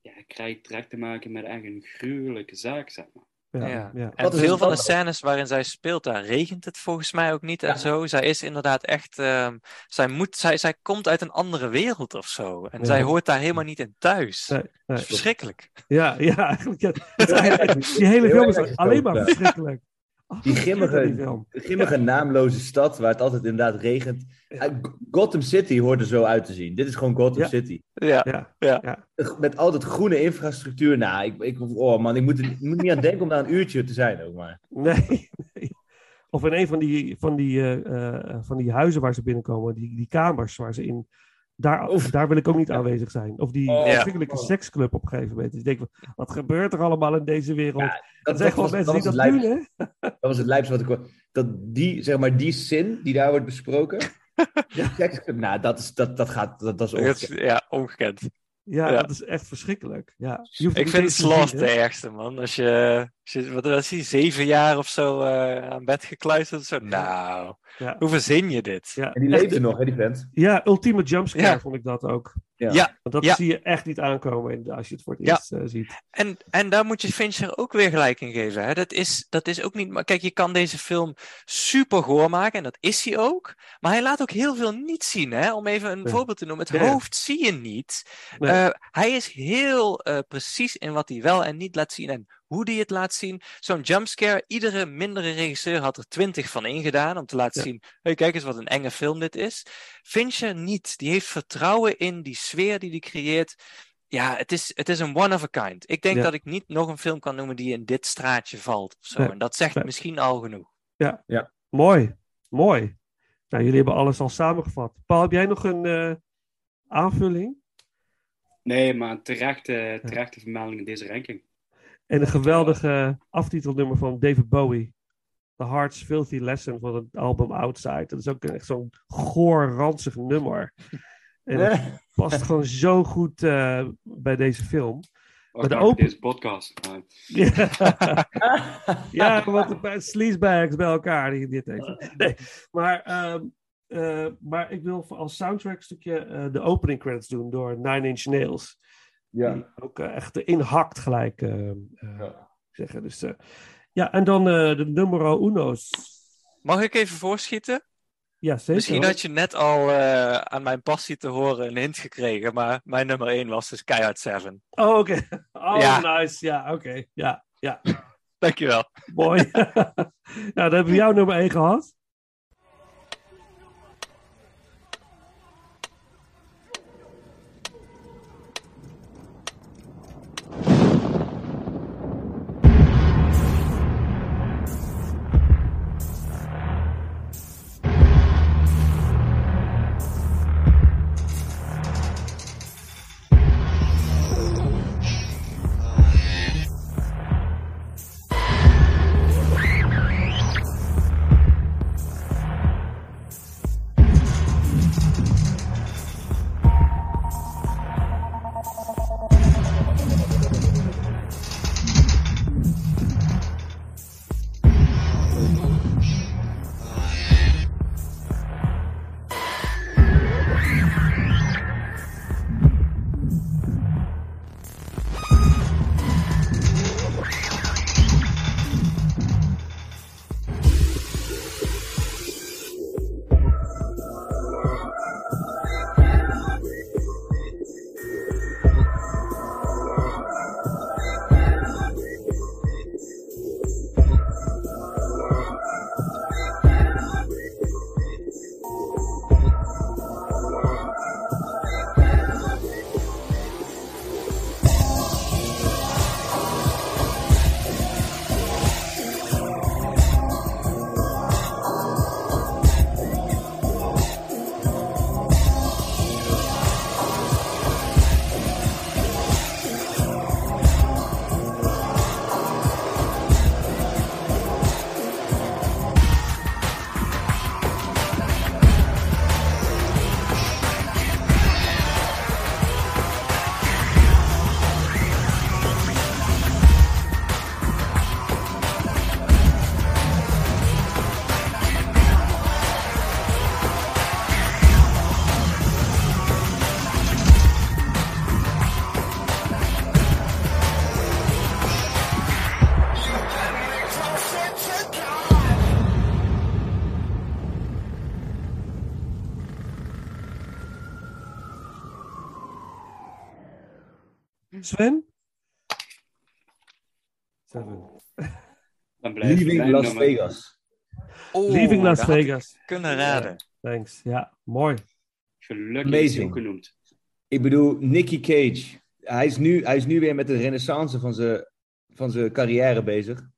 ja, krijgt direct te maken met echt een gruwelijke zaak, zeg maar. Ja, Ja. ja. En Wat is veel het van de scènes waarin zij speelt, daar regent het volgens mij ook niet en zo. Zij is inderdaad echt, ehm, zij, moet, zij, zij komt uit een andere wereld of zo. En Ja. zij hoort daar helemaal niet in thuis. Nee, Dat is verschrikkelijk. Ja, ja, eigenlijk. Ja. Het is eigenlijk- die hele film is alleen maar verschrikkelijk. Oh, Die grimmige, naamloze stad waar het altijd inderdaad regent. G- Gotham City hoort er zo uit te zien. Dit is gewoon Gotham Ja. City. Ja, Ja, Met altijd groene infrastructuur. Nou, ik, ik, oh man, ik moet er ik moet niet aan denken om daar een uurtje te zijn ook maar. nee, nee. Of in een van die, van, die, eh, eh, van die huizen waar ze binnenkomen, die, die kamers waar ze in. Daar, Oef. daar wil ik ook niet aanwezig zijn. Of die Oh, verschrikkelijke oh. seksclub op een gegeven moment. Dus ik denk, wat gebeurt er allemaal in deze wereld? Ja, dat gewoon was- mensen die dat het doen, hè? Dat was het lijpste wat ik. Dat die, zeg maar, die zin die daar wordt besproken. seksclub, nou, dat, is, dat, dat gaat, dat, dat is Dat is- ongekend. ja ongekend. Ja, Ja. dat is echt verschrikkelijk. Ja. Je hoeft het Ik vind Sloth de ergste, man. Als je, als je wat was hij, zeven jaar of zo eh, aan bed gekluisterd zo. Nou, Ja. hoe verzin je dit? Ja, En die leefde nog, hè, die vent. Ja, ultieme jumpscare Ja. vond ik dat ook. Ja. Ja. Want dat Ja. zie je echt niet aankomen als je het voor het Ja. eerst eh, ziet. En, en daar moet je Fincher ook weer gelijk in geven. Hè? Dat, is, dat is ook niet. Maar kijk, je kan deze film super goor maken en dat is hij ook. Maar hij laat ook heel veel niet zien. Hè? Om even een voorbeeld te noemen. Het hoofd zie je niet. Nee. Eh, hij is heel eh, precies in wat hij wel en niet laat zien. En hoe hij het laat zien. Zo'n jumpscare. Iedere mindere regisseur had er twintig van ingedaan. Om te laten Ja. zien. Hey, kijk eens wat een enge film dit is. Fincher niet. Die heeft vertrouwen in die sfeer die hij creëert. Ja, het is, het is een one of a kind. Ik denk Ja. dat ik niet nog een film kan noemen die in dit straatje valt. Of zo. Nee. En dat zegt Nee. misschien al genoeg. Mooi, mooi. Nou, jullie hebben alles al samengevat. Paul, heb jij nog een eh, aanvulling? Nee, maar een terechte, terechte vermelding in deze ranking. En een geweldige aftitelnummer van David Bowie. The Heart's Filthy Lesson van het album Outside. Dat is ook echt zo'n goor, ranzig nummer. En dat past gewoon zo goed eh, bij deze film. Wacht de open- deze podcast. Maar- Ja, ja wat een paar sleazebags bij elkaar die dit heeft. Nee, maar, ehm, eh, maar ik wil voor- als soundtrack stukje eh, de opening credits doen door Nine Inch Nails. Ja. Die ook eh, echt erin hakt gelijk eh, eh, Ja. zeggen. Dus, eh, ja, en dan eh, de numero uno's. Mag ik even voorschieten? Ja, zeker. Misschien had je net al eh, aan mijn passie te horen een hint gekregen. Maar mijn nummer 1 was dus Keihard 7. Oh, oké. Oh, Ja. nice. Ja, oké. Ja, ja. Dankjewel. Mooi. nou, dan hebben we jouw nummer 1 gehad. Sven? Seven. Dan blijf ik Leaving Las nummer- Vegas. Oeh, Leaving Las dat had ik Vegas. Kunnen raden. Thanks. Ja, mooi. Gelukkig Amazing. genoemd. Ik bedoel, Nicky Cage. Hij is nu, hij is nu weer met de renaissance van zijn, van zijn carrière bezig.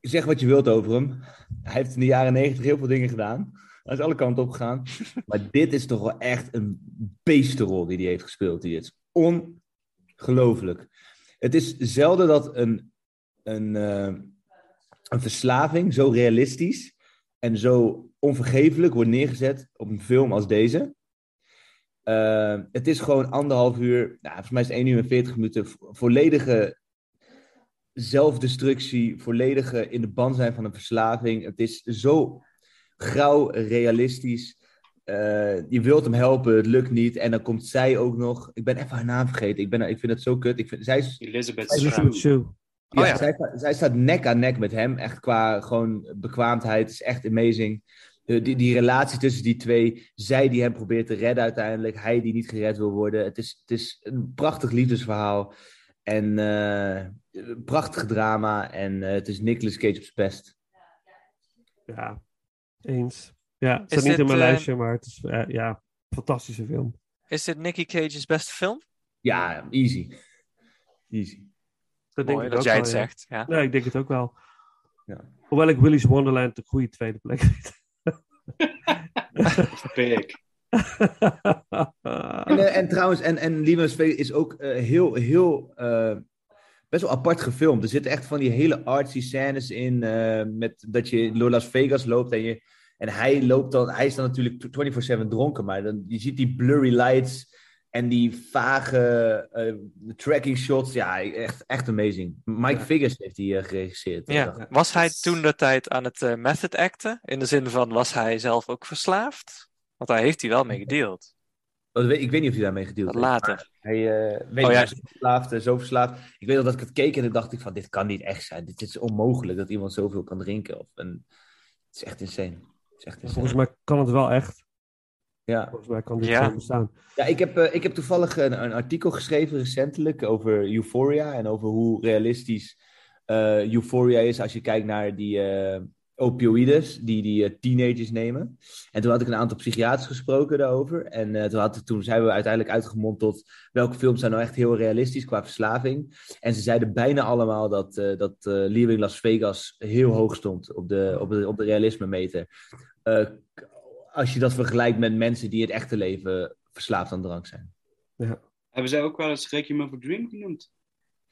Zeg wat je wilt over hem. Hij heeft in de jaren negentig heel veel dingen gedaan. Hij is alle kanten op gegaan. Maar dit is toch wel echt een beestenrol die hij heeft gespeeld. Dit is ongelooflijk. Het is zelden dat een, een, eh, een verslaving zo realistisch en zo onvergeeflijk wordt neergezet op een film als deze. Eh, het is gewoon anderhalf uur, nou, volgens mij is het 1 uur en 40 minuten, vo- volledige zelfdestructie, volledige in de ban zijn van een verslaving. Het is zo grauw, realistisch. Eh, je wilt hem helpen, het lukt niet. En dan komt zij ook nog. Ik ben even haar naam vergeten. Ik, ben, ik vind het zo kut. Ik vind, zij, is, Elizabeth Shue. Ja, Oh ja. Zij, staat- zij staat nek aan nek met hem. Echt qua gewoon bekwaamheid. Het is echt amazing. De- die, die relatie tussen die twee. Zij die hem probeert te redden uiteindelijk. Hij die niet gered wil worden. Het is, het is een prachtig liefdesverhaal. En eh, een prachtig drama. En eh, het is Nicolas Cage op zijn best. Ja, eens. Ja, het Is staat niet in mijn eh, lijstje, maar het is eh, ja, fantastische film. Is dit Nicky Cage's beste film? Ja, easy. Easy. Dat denk Mooi ik dat ook jij wel, het ja. zegt. Ja. Nee, ik denk het ook wel. Ja. Hoewel ik Willy's Wonderland de goede tweede plek vind. Pik. En, eh, en trouwens, en, en Vegas is ook heel, heel, eh, best wel apart gefilmd. Er zitten echt van die hele artsy scènes in, eh, met dat je door Las Vegas loopt en je... En hij loopt dan, hij is dan natuurlijk 24-7 dronken, maar dan, je ziet die blurry lights en die vage eh, tracking shots. Ja, echt, echt amazing. Mike Ja. Figgis heeft die eh, geregisseerd. Ja. Was hij toen de tijd aan het eh, method acten? In de zin van, was hij zelf ook verslaafd? Want daar heeft hij wel mee gedeeld. Ik weet niet of hij daarmee gedeeld heeft. later. Hij weet Oh, ja. zo verslaafd, zo verslaafd. Ik weet dat ik het keek en dan dacht ik van, dit kan niet echt zijn. Dit is onmogelijk dat iemand zoveel kan drinken. Of, en, het is echt insane. Is echt. Volgens mij kan het wel echt. Ja. Volgens mij kan dit Ja. zo bestaan. Ja, ik heb, eh, ik heb toevallig een, een artikel geschreven recentelijk over Euphoria. En over hoe realistisch eh, Euphoria is als je kijkt naar die eh opioïdes die die teenagers nemen. En toen had ik een aantal psychiaters gesproken daarover. En eh, toen, had, toen zijn we uiteindelijk uitgemond tot welke films zijn nou echt heel realistisch qua verslaving. En ze zeiden bijna allemaal dat, eh dat eh, Leaving Las Vegas heel hoog stond op de, op de, op de realisme meter. Eh, als je dat vergelijkt met mensen die in het echte leven verslaafd aan drank zijn. Hebben zij ook wel eens Requiem of a Dream genoemd?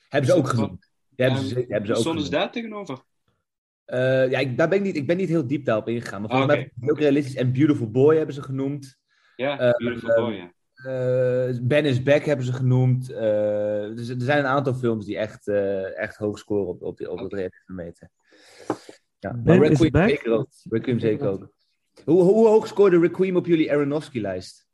Hebben ze ook genoemd. Ja, hebben ze, Ja, hebben ze ook Stonden ze genoemd. daar tegenover? Eh, ja, ik, daar ben ik, niet, ik ben niet heel diep daarop ingegaan. Maar volgens Ah, mij oké. is het ook realistisch. En Beautiful Boy hebben ze genoemd. Ja, Eh, Beautiful Boy, ja. Eh, ben is Back hebben ze genoemd. Eh, dus er zijn een aantal films die echt, eh, echt hoog scoren op, op, die, op het meter. Ja, maar Ben is Back? zeker ook. Requiem zeker ook. Hoe, hoe hoog scoorde Requiem op jullie Aronofsky-lijst?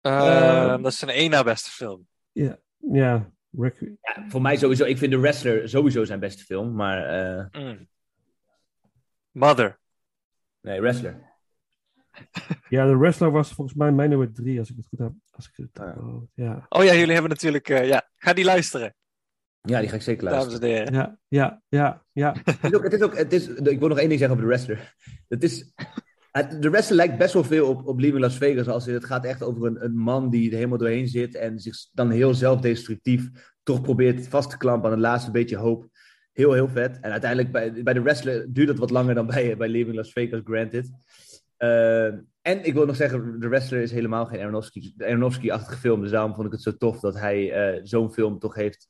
Eh, Ehm, dat is een één na beste film. Ja, ja. Requ- Ja, voor mij sowieso. Ik vind The Wrestler sowieso zijn beste film. Maar eh, Mm. Mother. nee, Wrestler. ja, de wrestler was volgens mij mijn nummer drie, als ik het goed heb. Als ik het, Ah, ja. oh, ja. Oh ja, jullie hebben natuurlijk... eh, ja, ga die luisteren, Ja, die ga ik zeker dames luisteren. en heren. Ja, ja, ja, ja. Het is ook, het is ook, het is, ik wil nog één ding zeggen over de wrestler. Het is, de wrestler lijkt best wel veel op, op Leaving Las Vegas. Als in, het gaat echt over een, een man die er helemaal doorheen zit en zich dan heel zelfdestructief toch probeert vast te klampen aan het laatste beetje hoop. Heel, heel vet. En uiteindelijk bij, bij de wrestler duurt het wat langer dan bij, bij Leaving Las Vegas, granted. Eh, en ik wil nog zeggen, de wrestler is helemaal geen Aronofsky- Aronofsky-achtige film. Dus daarom vond ik het zo tof dat hij eh, zo'n film toch heeft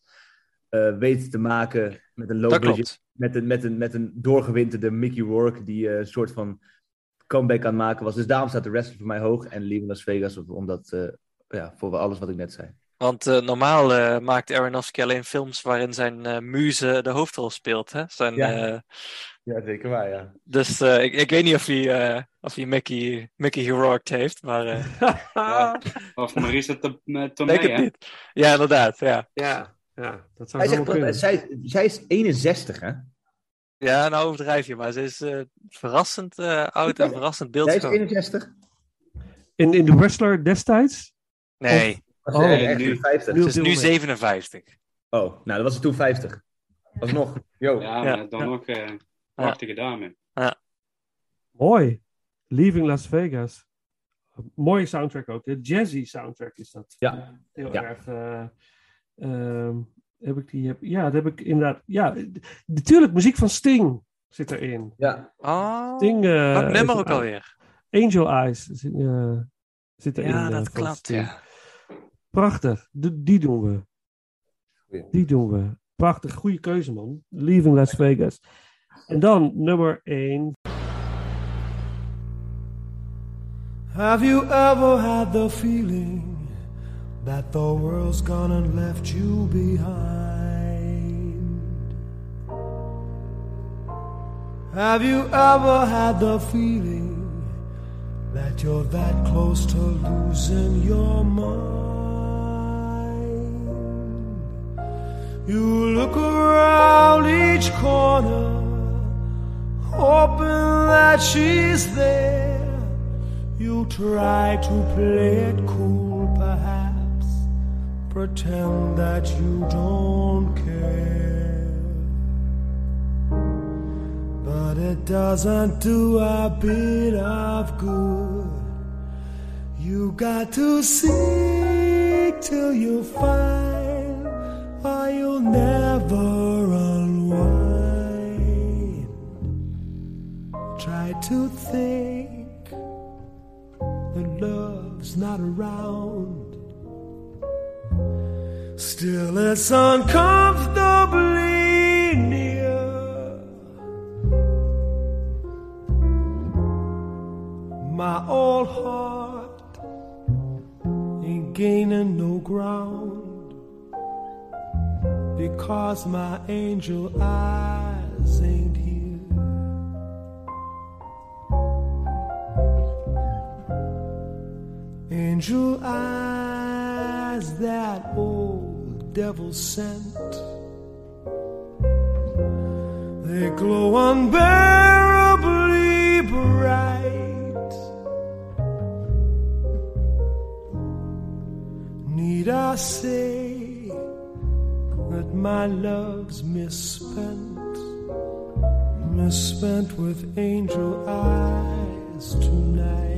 eh weten te maken met een low Dat budget met een, met een, met een doorgewinterde Mickey Rourke die een soort van comeback aan het maken was. Dus daarom staat de wrestler voor mij hoog en Leaving Las Vegas omdat, eh, ja, voor alles wat ik net zei. Want eh, normaal eh, maakt Aronofsky alleen films waarin zijn eh, muze de hoofdrol speelt. Hè? Zijn, Ja. eh, Ja, zeker waar, ja. dus eh, ik, ik weet niet of hij, eh, of hij Mickey, Mickey heeft, maar eh Ja. Of Marisa Tomei, het hè? niet. Ja, inderdaad. Ja, ja, ja, dat zou Hij zegt, zij, zij is 61, hè? Ja nou overdrijf je, maar ze is eh, verrassend eh, oud en verrassend Zij is beeldschoon. 61? In, in The Wrestler destijds? Nee, Oh. Nee, nu. 50? Nu- Het is nu moment. 57. Oh, nou, dat was het toen 50. Alsnog. Yo. Ja, Ja. dan Ja. nog eh prachtige dame. Mooi. Leaving Las Vegas. Mooie soundtrack ook. De jazzy soundtrack is dat. Ja. Heel Ja. erg. eh, ehm, heb ik die, heb, ja, dat heb ik inderdaad. Ja, natuurlijk, muziek van Sting zit erin. Ja. Oh, Sting. eh, dat nummer ook alweer. Angel Eyes zit, eh, zit erin. Ja, eh, dat klopt, ja. Prachtig. De- die doen we. Die doen we. Prachtig. Goede keuze, man. Leaving Las Vegas. En dan nummer 1. Have you ever had the feeling that the world's gone and left you behind? Have you ever had the feeling that you're that close to losing your mind? You look around each corner, hoping that she's there. You try to play it cool, pretend that you don't care. But it doesn't do a bit of good. You got to seek till you find, or you'll never unwind. Try to think that love's not around. Still, it's uncomfortably near. My old heart ain't gaining no ground because my angel eyes ain't here. Angel eyes that old devil sent. They glow unbearably bright. Need I say that my love's misspent? Misspent with angel eyes tonight.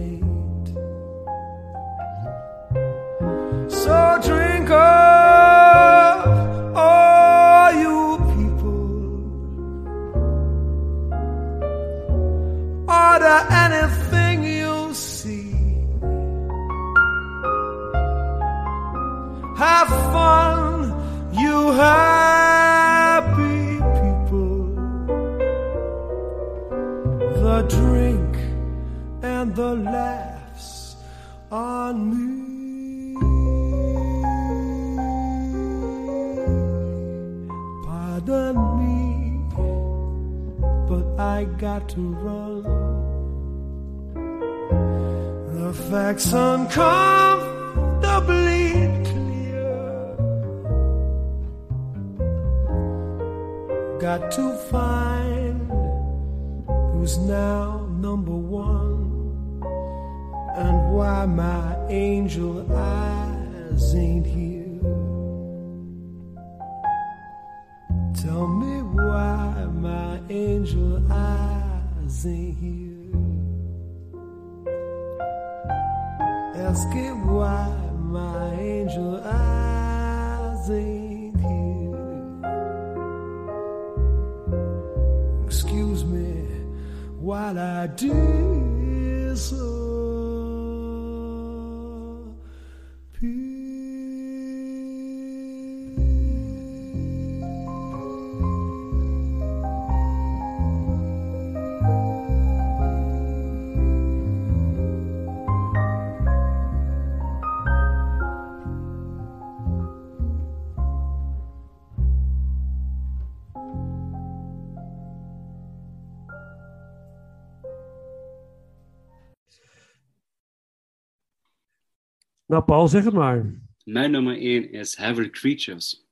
Nou, Paul, zeg het maar. Mijn nummer 1 is Heavenly Creatures.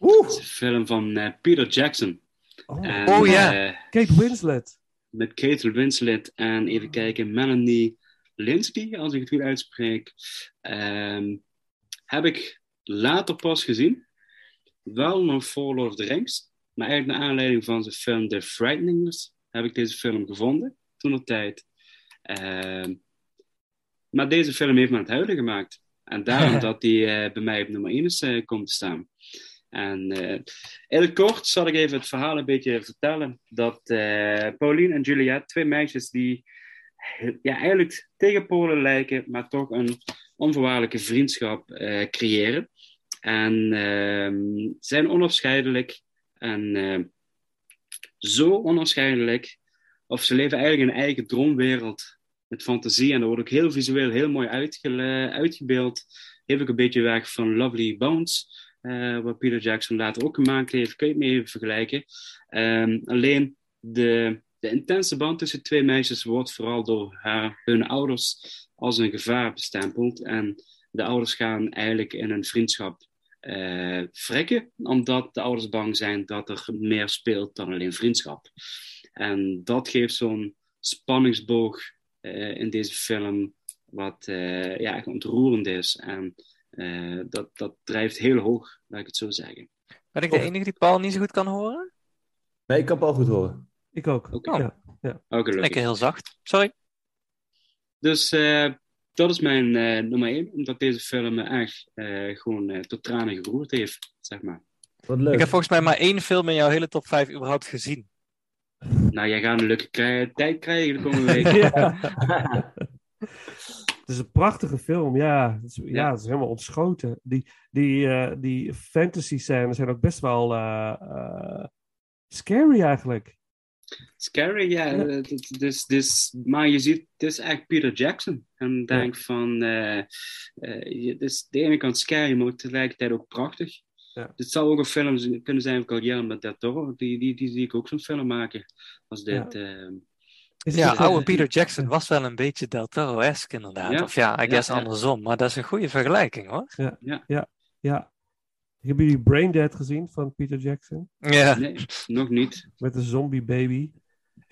Oeh. Het is een film van eh, Peter Jackson. Oh, En, Oh, ja. eh, Kate Winslet. met Kate Winslet en even kijken, Melanie Linsky, als ik het goed uitspreek. Ehm, heb ik later pas gezien. Wel nog voor Lord of the Rings. Maar eigenlijk naar aanleiding van zijn film The Frightenings heb ik deze film gevonden. Toen op tijd. Ehm, maar deze film heeft me aan het huilen gemaakt. En daarom dat die eh, bij mij op nummer 1 is uh, komt te staan. En in het kort zal ik even het verhaal een beetje vertellen. Dat Pauline en Juliette, twee meisjes die ja, eigenlijk tegen Polen lijken, maar toch een onvoorwaardelijke vriendschap creëren. En ehm, zijn onafscheidelijk. En zo onafscheidelijk. Of ze leven eigenlijk in een eigen droomwereld met fantasie. En dat wordt ook heel visueel heel mooi uitgebeeld. Heeft ook een beetje weg van Lovely Bones. Uh, wat Peter Jackson later ook gemaakt heeft. Kun je het mee even vergelijken. Um, alleen de, de intense band tussen twee meisjes wordt vooral door haar, hun ouders als een gevaar bestempeld. En de ouders gaan eigenlijk in een vriendschap uh, vrekken, omdat de ouders bang zijn dat er meer speelt dan alleen vriendschap. En dat geeft zo'n spanningsboog in deze film, wat uh, ja, echt ontroerend is. En uh, dat, dat drijft heel hoog, laat ik het zo zeggen. Ben ik de enige die Paul niet zo goed kan horen? Nee, ik kan Paul goed horen. Ik ook. Oké. Ja, ja. Okay, Lekker heel zacht. Sorry. Dus dat is mijn nummer 1, omdat deze film me echt gewoon tot tranen geroerd heeft, zeg maar. Wat leuk. Ik heb volgens mij maar één film in jouw hele top 5 überhaupt gezien. Nou, jij gaat een leuke krij- tijd krijgen de komende week. Ja. Het is een prachtige film, ja. Het is, ja, Ja. het is helemaal ontschoten. Die, die, eh, die fantasy scènes zijn ook best wel eh, eh, scary eigenlijk. Scary, ja. Dus, dus, maar je ziet, het is echt Peter Jackson. En denk van, je- het is de ene kant scary, maar tegelijkertijd ook prachtig. Ja. Dit zou ook een film kunnen zijn van Guillermo del Toro. Die, die, die zie ik ook zo'n film maken als dit. eh, Is het Ja, oude Peter Jackson was wel een beetje Del Toro-esque inderdaad. Ja. Of ja, I Ja, guess ja. andersom. Maar dat is een goede vergelijking hoor. Ja. Hebben jullie Brain Dead gezien van Peter Jackson? Ja. nee, nog niet. Met een zombie baby.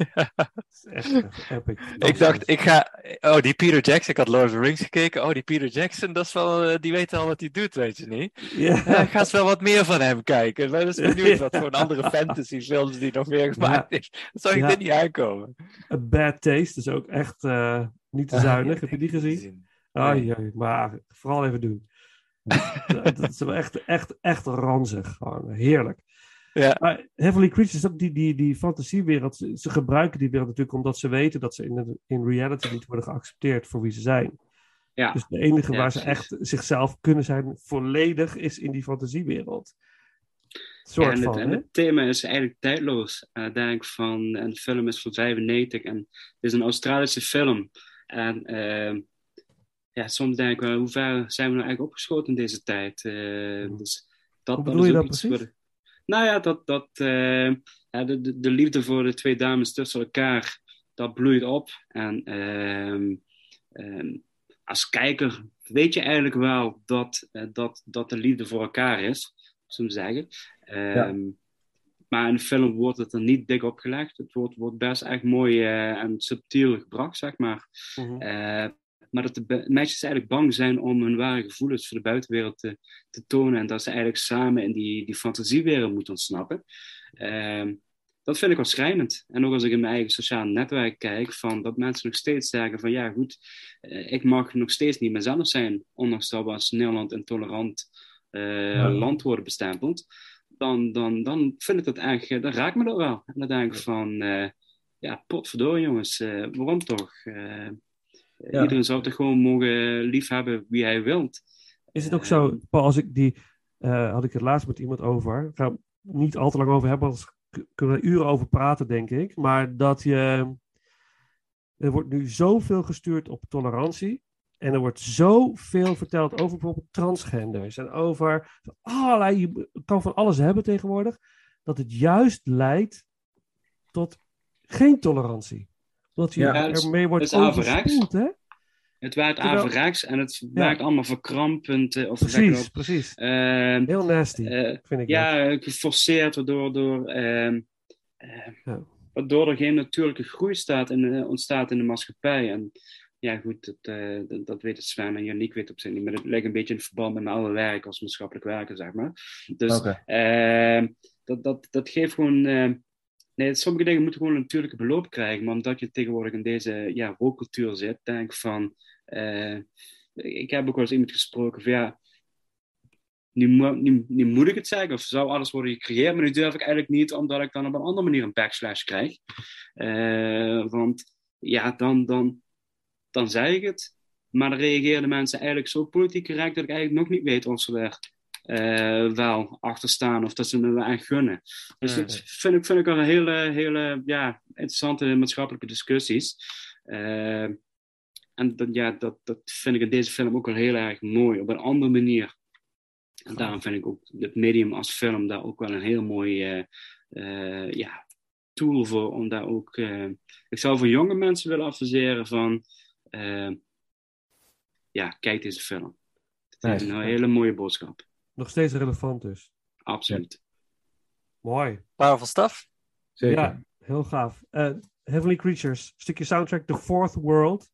Dat is echt epic. Ik dacht, ik ga. Oh, die Peter Jackson. Ik had Lord of the Rings gekeken. Oh, die Peter Jackson, dat is wel, eh, die weet al wat hij doet, weet je niet. Ja. Ja, ik ga eens wel wat meer van hem kijken. Ik ben dus benieuwd wat voor een andere fantasy films die nog meer gemaakt. Dat zou ik Ja. dit niet aankomen. A Bad Taste is ook echt eh, niet te zuinig. Heb je die gezien? Oh, jee, maar vooral even doen. dat dat is wel echt, echt, echt ranzig. Gewoon heerlijk. Ja. Maar Heavenly Creatures, die, die, die fantasiewereld, ze, ze gebruiken die wereld natuurlijk omdat ze weten dat ze in, de- in reality niet worden geaccepteerd voor wie ze zijn. Ja. Dus de enige Ja, waar ze echt zichzelf kunnen zijn, volledig, is in die fantasiewereld. Ja, Soort en, het, van, en hè? het thema is eigenlijk tijdloos. En ik denk van, en de film is van 95 en het is een Australische film. En ehm, ja, soms denk ik wel, hoe ver zijn we nou eigenlijk opgeschoten in deze tijd? Eh, dus dat, Hoe dat is ook iets precies? Nou ja, dat, dat eh, de, de, de liefde voor de twee dames tussen elkaar, dat bloeit op. En ehm, ehm, als kijker weet je eigenlijk wel dat, eh, dat, dat de liefde voor elkaar is, zullen we zeggen. Ehm, Maar in de film wordt het er niet dik op gelegd. Het wordt, wordt best echt mooi eh, en subtiel gebracht, zeg maar. Mhm. Maar dat de meisjes eigenlijk bang zijn om hun ware gevoelens voor de buitenwereld te, te tonen. En dat ze eigenlijk samen in die, die fantasiewereld moeten ontsnappen. Ehm, dat vind ik wel schrijnend. En ook als ik in mijn eigen sociale netwerk kijk, van dat mensen nog steeds zeggen van ja goed, eh, ik mag nog steeds niet mezelf zijn. Ondanks dat we als Nederland een tolerant eh, Ja. land worden bestempeld. Dan, dan, dan vind ik dat echt, eh, dan raakt me dat wel. En dan denk ik van, eh, ja, potverdorie jongens, waarom toch? Eh, Ja. Iedereen zou toch gewoon mogen liefhebben wie hij wilt. Is het ook zo, Paul, als ik die, eh, had ik het laatst met iemand over, ik ga niet al te lang over hebben, anders kunnen we er uren over praten, denk ik, maar dat je, er wordt nu zoveel gestuurd op tolerantie, en er wordt zoveel verteld over bijvoorbeeld transgenders, en over allerlei, je kan van alles hebben tegenwoordig, dat het juist leidt tot geen tolerantie. Dat je Ja, ermee wordt overspoeld, hè? Het werkt Terwijl- averechts en het werkt allemaal verkrampend. eh, Of Precies, precies. Ehm, Heel nasty, eh, vind ik. dat. ja, geforceerd, waardoor door, ehm, eh, Ja. waardoor er geen natuurlijke groei staat in, de- ontstaat in de maatschappij. En ja, goed, dat, eh, dat, dat weten Sven en Janiek weet op zich niet. Maar het ligt een beetje in verband met mijn oude werk als maatschappelijk werker, zeg maar. Dus Oké. eh, dat, dat, dat geeft gewoon. Nee, sommige dingen moeten gewoon een natuurlijke beloop krijgen. Maar omdat je tegenwoordig in deze ja, woke-cultuur zit, denk van. eh, ik heb ook wel eens iemand gesproken van ja. Nu moet ik het zeggen, of zou alles worden gecreëerd, maar nu durf ik eigenlijk niet, omdat ik dan op een andere manier een backslash krijg. Eh, want ja, dan, dan, dan zei ik het. Maar dan reageerden mensen eigenlijk zo politiek correct dat ik eigenlijk nog niet weet of ze er eh, wel achter staan of dat ze me wel echt gunnen. Dus dat vind ik, vind ik al een hele, hele ja, interessante maatschappelijke discussies. Eh, en dat, ja, dat, dat vind ik in deze film ook wel heel erg mooi, op een andere manier. En daarom vind ik ook het medium als film daar ook wel een heel mooi eh, ja, tool voor. Om daar ook, ik zou voor jonge mensen willen adviseren van, ja, kijk deze film. Het is een hele mooie boodschap. Nog steeds relevant dus. Absoluut. Mooi. Powerful stuff. Zeker. Ja, heel gaaf. Eh, Heavenly Creatures, stukje soundtrack The Fourth World.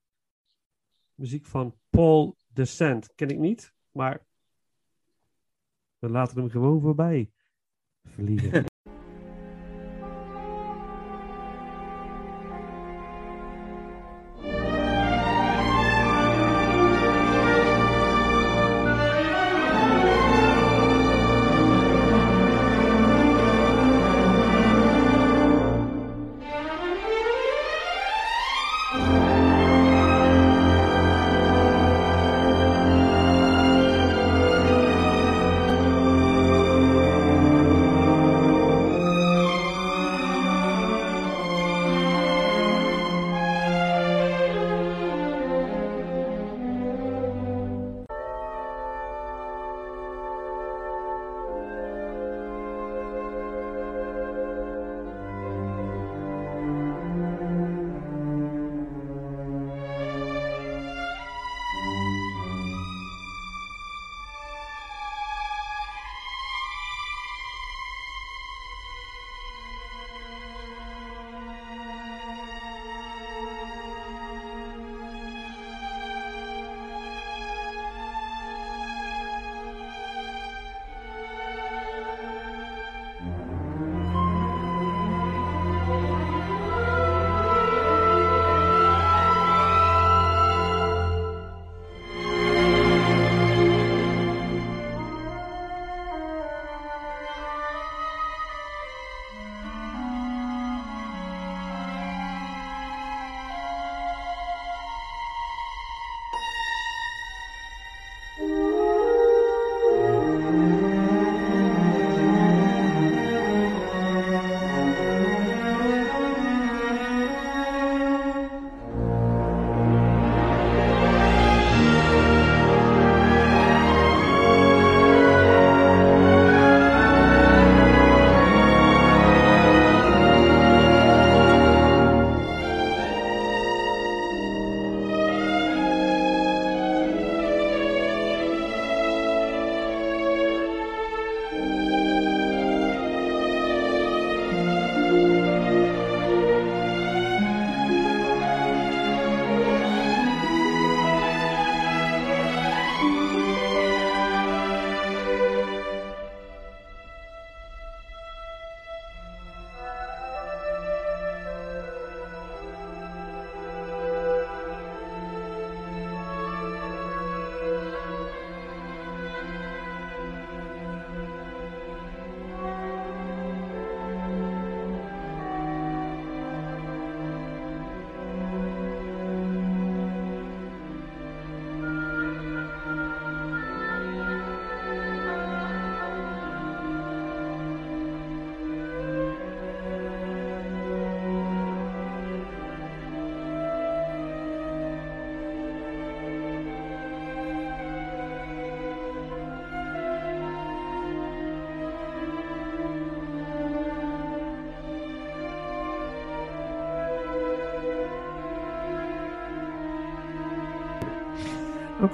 Muziek van Paul Descent. Ken ik niet, maar we laten hem gewoon voorbij vliegen.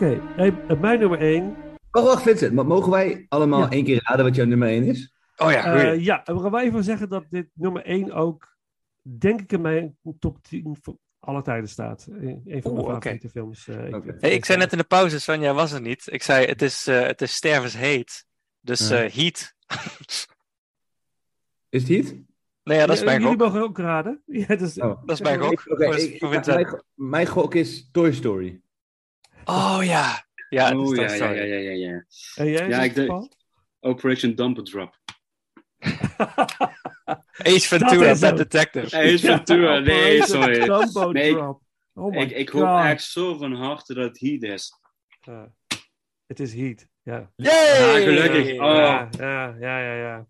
Oké, hey, eh, mijn nummer 1. Wacht, wacht, Vincent. maar Mogen wij allemaal Ja. één keer raden wat jouw nummer 1 is? Oh ja. Eh, ja, en we gaan wij even zeggen dat dit nummer 1 ook, denk ik, in mijn top 10 v- alle tijden staat. Een een van mijn favoriete films. eh, ik Hey, ik zei net in de pauze, Sonja was er niet. Ik zei, het is, eh, het is stervensheet. Dus eh, heat. Is het niet? Nee, ja, dat is mijn Jullie gok. mogen ook raden. Ja, dus, Oh. Dat is mijn gok. Ik- ik- mijn gok is Toy Story. Oh ja. Ja, het is oh ja, ja, ja, ja, ja, ja. En jij, Ja, ik denk- Operation Dumper Drop. Ace Ventura, Pet. Detective. Is Ventura. Nee, sorry. Dumbo Nee, Drop. Oh my Ik, ik hoop God. echt zo van harte dat het Heat is. Het is Heat. Ja. Yay! Ja, gelukkig. Oh. Ja, ja, ja, ja, ja.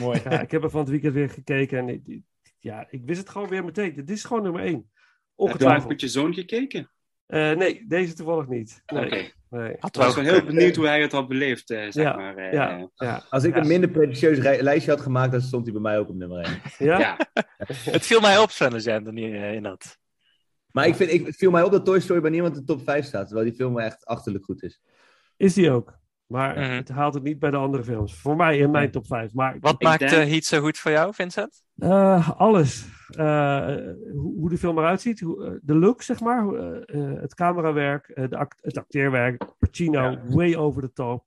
Mooi. Ja, ik heb er van het weekend weer gekeken en ik, ja, ik wist het gewoon weer meteen. Dit is gewoon nummer één. Heb je met je zoon gekeken? Eh, nee, deze toevallig niet. Nee, Oké. nee. Had Ik wel was wel heel benieuwd hoe hij het had beleefd, eh, zeg Ja, maar. eh, Ja, ja, Als ik Ja. een minder pretentieus lijstje had gemaakt, dan stond hij bij mij ook op nummer 1. ja? ja. Het viel mij op, Sven, dat jij hem er niet in had. Maar ik vind, ik, het viel mij op dat Toy Story bij niemand in de top 5 staat. Terwijl die film echt achterlijk goed is. Is die ook. Maar Mhm. het haalt het niet bij de andere films. Voor mij in mijn top 5. Maar Wat maakt denk- eh, Heat zo goed voor jou, Vincent? Eh, alles. Eh, hoe, hoe de film eruit ziet, hoe, de look, zeg maar, hoe, het camerawerk, eh, de act- het acteerwerk, Pacino, Ja. way over the top.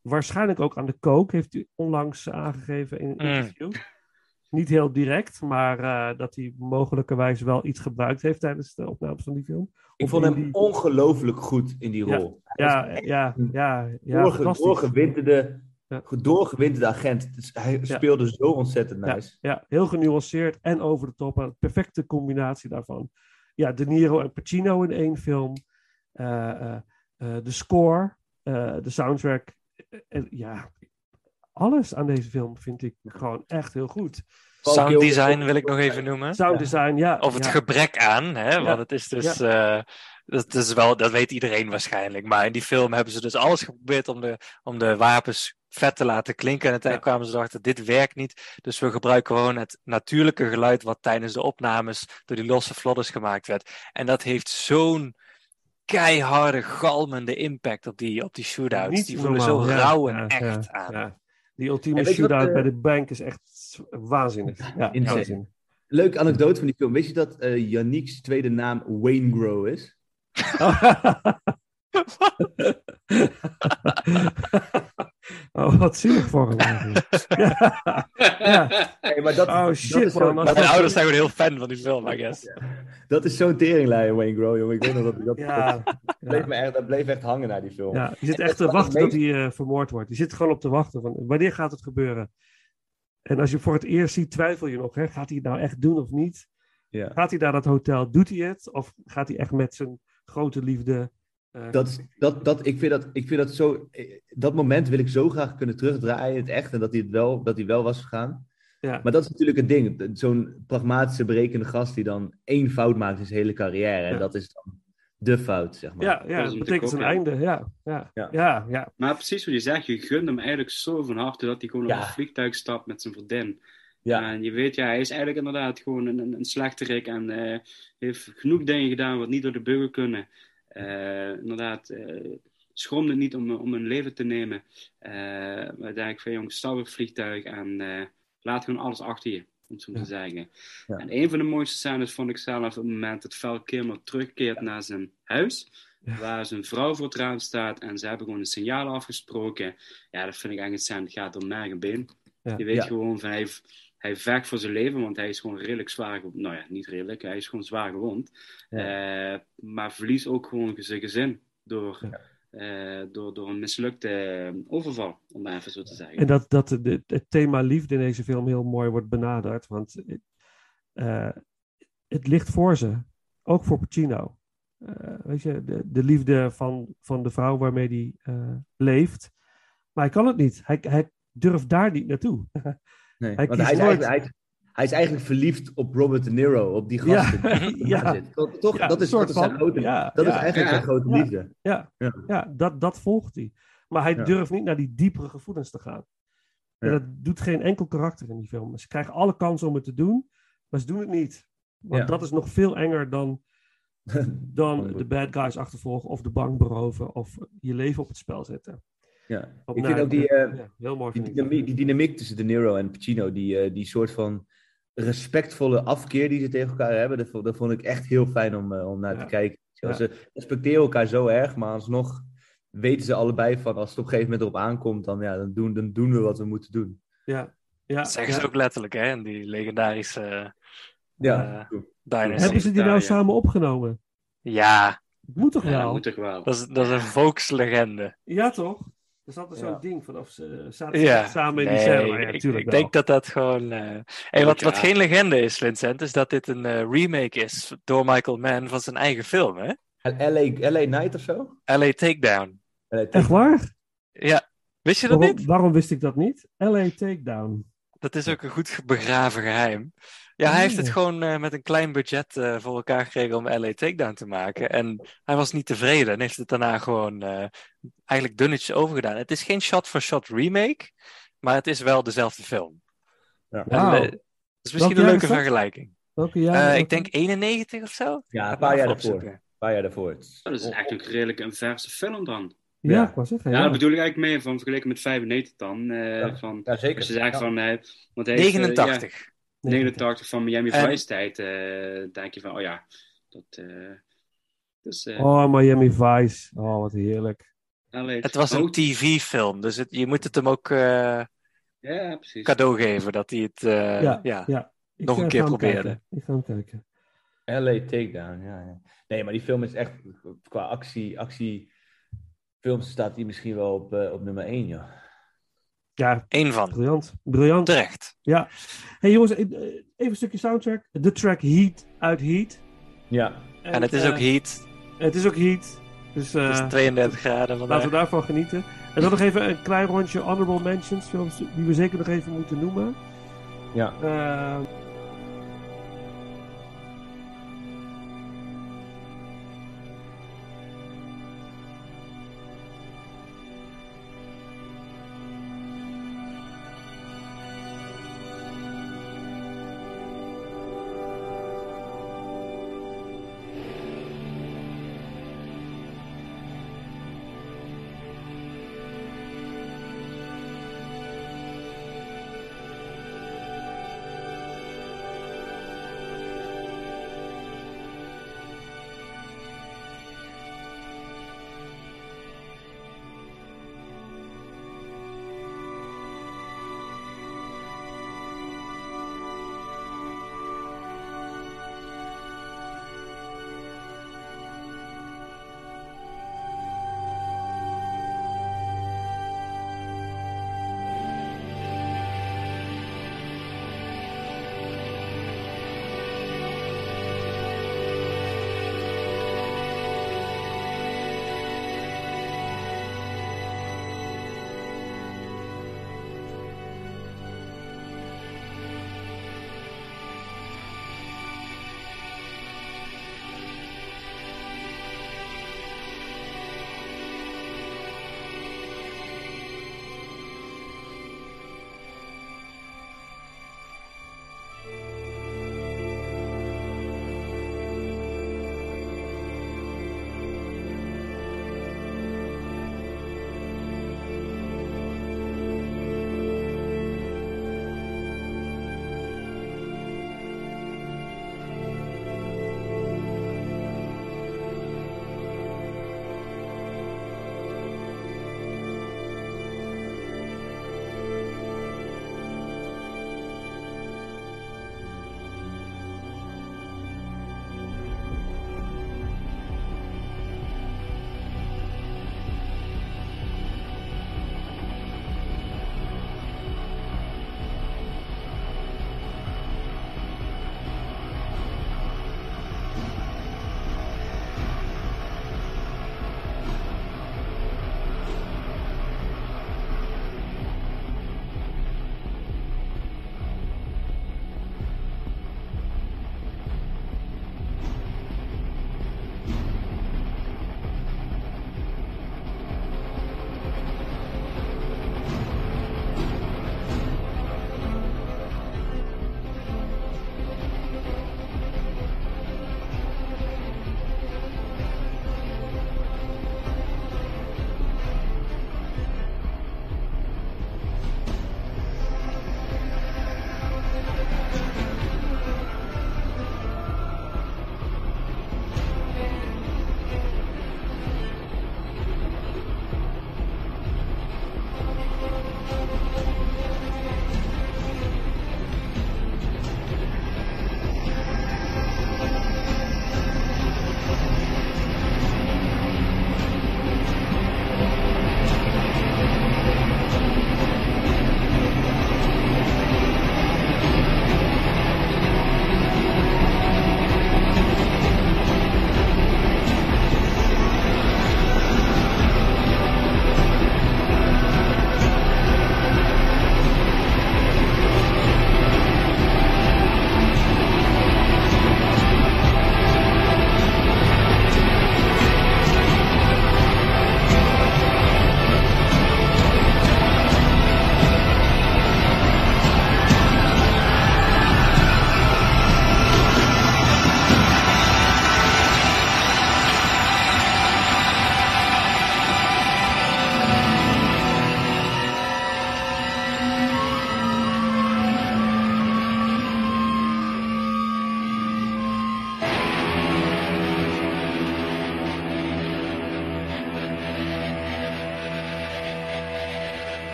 Waarschijnlijk ook aan de coke, heeft u onlangs aangegeven in een Mm. Niet heel direct, maar eh, dat hij mogelijkerwijs wel iets gebruikt heeft tijdens de opnames van die film. Ik Of vond hem die- ongelooflijk goed in die Ja. rol. Ja, ja, ja, ja, Doorge, fantastisch. doorgewinterde, Ja. doorgewinterde agent. Dus hij Ja. speelde zo ontzettend Ja, nice. ja, heel genuanceerd en over de top. Een perfecte combinatie daarvan. Ja, De Niro en Pacino in één film. Eh, eh, de score, de soundtrack. ja, alles aan deze film vind ik gewoon echt heel goed. Paul Sound Kilmer- design wil ik nog even noemen. Sound design, ja. Of het ja. gebrek aan, hè? want Ja. het is dus. eh, dat, is wel, dat weet iedereen waarschijnlijk. Maar in die film hebben ze dus alles geprobeerd om de, om de wapens vet te laten klinken. En uiteindelijk kwamen ze erachter: dit werkt niet. Dus we gebruiken gewoon het natuurlijke geluid. wat tijdens de opnames door die losse vlodders gemaakt werd. En dat heeft zo'n keiharde, galmende impact op die, op die shootouts. Niet die voelen normaal, zo ja, rauw en ja, echt ja, aan. Die ultieme weet wat, shootout eh, bij de bank is echt waanzinnig. Ja, waanzinnig. Leuke anekdote van die film. Wist je dat eh Yannick's tweede naam Wayne Grow is? oh, wat zielig voor hem. eigenlijk. ja. ja. Hey, maar dat, Oh dat shit, dat Mijn ouders zijn gewoon heel fan van die film, I guess. Dat is zo'n teringlijn, Wayne Grow, jongen. Ik weet nog dat ik dat, Ja, dat, bleef ja. me echt, dat bleef echt hangen naar die film. Ja, je zit En echt te wachten het dat hij eh, vermoord wordt. Je zit gewoon op te wachten van wanneer gaat het gebeuren. En als je voor het eerst ziet, twijfel je nog. Hè? Gaat hij het nou echt doen of niet? Ja. Gaat hij naar dat hotel? Doet hij het? Of gaat hij echt met zijn grote liefde... eh, Dat, dat, dat, ik, vind dat, ik vind dat zo. eh, Dat moment wil ik zo graag kunnen terugdraaien in het echt. En dat hij, het wel, dat hij wel was gegaan. ja. Maar dat is natuurlijk het ding. Zo'n pragmatische, berekende gast die dan één fout maakt in zijn hele carrière. En Ja. dat is dan de fout, zeg maar. ja, ja, Dat betekent zijn ja. einde. Ja, ja, ja. Ja. ja, Maar precies wat je zegt, je gunt hem eigenlijk zo van harte dat hij gewoon Ja. op een vliegtuig stapt met zijn vriendin. Ja. En je weet, ja, hij is eigenlijk inderdaad gewoon een, een, een slechterik en eh, heeft genoeg dingen gedaan wat niet door de beugel kunnen. Eh, inderdaad, eh schroomde het niet om, om een leven te nemen. Eh maar denk ik van, jongens, stap op vliegtuig en laat gewoon alles achter je, om het zo Ja. te zeggen. Ja. En een van de mooiste scènes vond ik zelf op het moment dat Val Kilmer terugkeert naar zijn huis. Ja. Waar zijn vrouw voor het raam staat en ze hebben gewoon een signaal afgesproken. Ja, dat vind ik echt een scène, het gaat door merg en been. Ja. Je weet Ja. gewoon van hij, hij vecht voor zijn leven, want hij is gewoon redelijk zwaar gewond. Nou ja, niet redelijk, hij is gewoon zwaar gewond. Eh, maar verliest ook gewoon zijn gezin door, eh, door, door een mislukte eh, overval, om maar even zo te zeggen. En dat, dat de, het thema liefde in deze film heel mooi wordt benaderd. Want het ligt voor ze. Ook voor Pacino. Weet je, de, de liefde van, van de vrouw waarmee hij leeft. Maar hij kan het niet. Hij, hij durft daar niet naartoe. Nee, Hij want hij is, nooit- hij, hij is eigenlijk verliefd op Robert De Niro, op die Ja, gast. die ja. daar zit. Toch? Ja, dat is, een soort dat is zijn van. grote, Ja, dat is ja. eigenlijk Ja. zijn grote liefde. Ja, Ja. ja. dat, dat volgt hij. Maar hij Ja. durft niet naar die diepere gevoelens te gaan. En dat doet geen enkel karakter in die film. Ze krijgen alle kansen om het te doen, maar ze doen het niet. Want Ja. dat is nog veel enger dan, dan de bad guys achtervolgen of de bank beroven of je leven op het spel zetten. Ja. Op Ik vind ook die, eh, Ja, heel mooi Die dynamiek, die dynamiek tussen De Niro en Pacino, die, eh, die soort van respectvolle afkeer die ze tegen elkaar hebben. Dat, vond- dat vond ik echt heel fijn om, eh, om naar Ja. te kijken. Ja. Ze respecteren elkaar zo erg, maar alsnog weten ze allebei van als het op een gegeven moment erop aankomt, dan, ja, dan, doen, dan doen we wat we moeten doen. Ja, ja, Dat zeggen ja. ze ook letterlijk, hè? In die legendarische Ja, Dynasty. Hebben ze die nou Ja, ja. samen opgenomen? Ja, Moet toch Ja, wel? dat moet toch wel. dat is, dat is een volkslegende. Ja, toch? Er zat er zo'n Ja. ding vanaf ze zaten Ja, samen in die nee, ja, ik, natuurlijk ik denk dat dat gewoon... eh Hey, wat, wat geen legende is, Vincent, is dat dit een eh, remake is door Michael Mann van zijn eigen film, hè? LA, LA Night of zo? LA Takedown. LA Echt waar? Ja, wist je dat Waarom, niet? waarom wist ik dat niet? LA Takedown. Dat is ook een goed begraven geheim. Ja, hij heeft het Oh. gewoon eh, met een klein budget eh, voor elkaar gekregen om LA Takedown te maken. En hij was niet tevreden en heeft het daarna gewoon eh, eigenlijk dunnetjes overgedaan. Het is geen shot-for-shot remake, maar het is wel dezelfde film. Ja. En, Wauw. dat is misschien een leuke vergelijking. Welke Eh, jaar? ik denk 91 of zo. Ja, een paar jaar daarvoor. Een paar jaar daarvoor. Dat is een redelijk een verse film dan. Ja, Ja. ik was zeggen. Ja, bedoel ik eigenlijk meer van vergeleken met 95 dan. eh, Ja. van, Ja, zeker. van, want hij heeft, eh, 89. Ja, 89 van Miami En- Vice tijd, eh, denk je van, oh ja, dat, eh dus, eh, Oh, Miami Vice. Oh, wat heerlijk. Het was een TV-film, dus het, je moet het hem ook eh, Ja, precies. cadeau geven dat hij het eh, Ja, ja. nog een keer kijken. Ik ga hem kijken. LA Takedown, ja, ja. Nee, maar die film is echt, qua actie, actiefilms staat die misschien wel op, eh, op nummer 1, joh. Ja, Eén van. briljant. Briljant. Terecht. Ja. hey, jongens, eh, even een stukje soundtrack. De track Heat uit Heat. Ja, En het is eh, ook heat. Het is ook Heat. Dus Het eh, is 32 graden laten vandaag. we daarvan genieten. En dan nog even een klein rondje honorable mentions. Films die we zeker nog even moeten noemen. ja.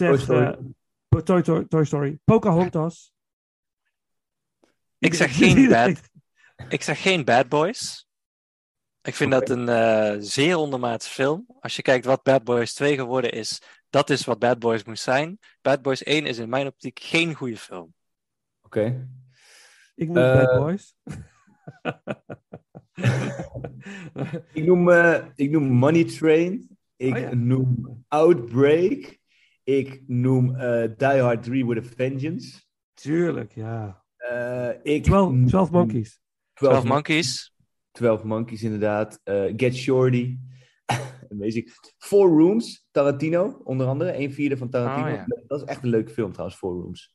Eh, zegt Story. eh, Toy, Toy, Toy Story. Pocahontas. Ik zeg geen bad, ik zeg geen Bad Boys. Ik vind dat een eh, zeer ondermaats film. Als je kijkt wat Bad Boys 2 geworden is, dat is wat Bad Boys moest zijn. Bad Boys 1 is in mijn optiek geen goede film. Oké. Ik noem Eh, Bad Boys. Ik noem, eh, ik noem Money Train. Ik Oh ja. noem Outbreak. Ik noem eh, Die Hard 3 with a Vengeance. Tuurlijk, ja. Eh, ik 12, noem 12 Monkeys. 12 Monkeys. 12 Monkeys, inderdaad. Eh, Get Shorty. Amazing. Four Rooms, Tarantino, onder andere. Een vierde van Tarantino. Oh, ja. Dat is echt een leuke film trouwens, Four Rooms.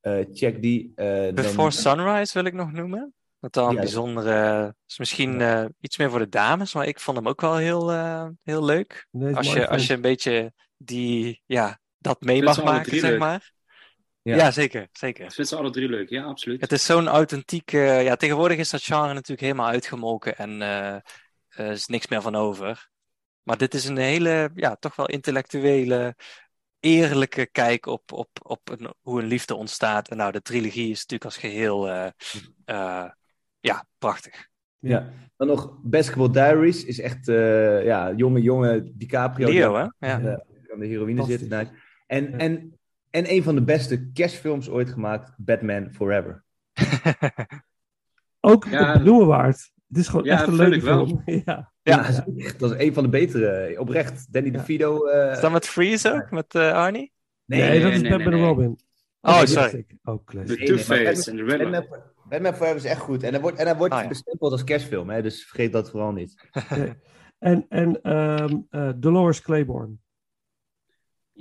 Eh, check die. Eh, dan- Before Sunrise wil ik nog noemen. Dat dan een Ja. bijzondere. Is misschien eh, iets meer voor de dames, maar ik vond hem ook wel heel, eh, heel leuk. Nee, Als je, als je een beetje die, ja, dat mee mag maken, zeg leuk. maar. Ja. Ja, zeker, zeker. Ik vind ze alle drie leuk, ja, absoluut. Het is zo'n authentieke. Ja, tegenwoordig is dat genre natuurlijk helemaal uitgemolken en eh, er is niks meer van over. Maar dit is een hele, ja, toch wel intellectuele, eerlijke kijk op, op, op een- hoe een liefde ontstaat. En nou, de trilogie is natuurlijk als geheel, eh, eh, ja, prachtig. Ja. Dan nog Basketball Diaries is echt, eh, ja, jonge, jonge DiCaprio. Leo, hè? Ja. Ja. aan de heroïne zit. En, Ja. en, en een van de beste cashfilms ooit gemaakt, Batman Forever. Ook Ja. benoemen waard. Het is gewoon Ja, echt een leuke film. ja. Ja. dat, is echt, dat is een van de betere, oprecht. Danny Ja. DeVito. eh, Is dat met Freeze ook, met eh, Arnie? Nee, nee, dat is nee, Batman nee, en nee. Robin. Oh, sorry. Oh, classic. De Two-Face en de. Batman, Batman Forever is echt goed. En hij wordt, en hij wordt Ah, ja. bestempeld als cashfilm, hè, dus vergeet dat vooral niet. En, en ehm, eh, Dolores Claiborne.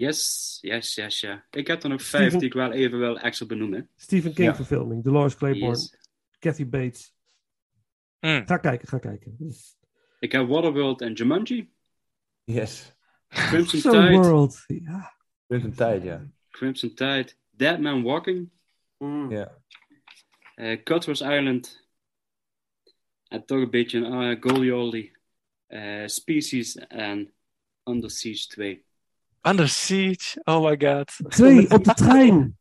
Yes, yes, yes, ja. Ik heb er nog vijf Steven- die ik wel even wel extra benoemen. Stephen King Ja. verfilming. Dolores Claiborne. Yes. Kathy Bates. Hmm. Ga kijken, ga kijken. Ik heb Waterworld en Jumanji. Yes. Crimson So Tide. World. Ja. Een tijd, ja. Crimson Tide. Dead Man Walking. ja. eh Cutter's Island. En toch een beetje een uh, goalie oldie. Eh, Species en Under Siege 2. Under Siege, oh my god. Twee op de trein.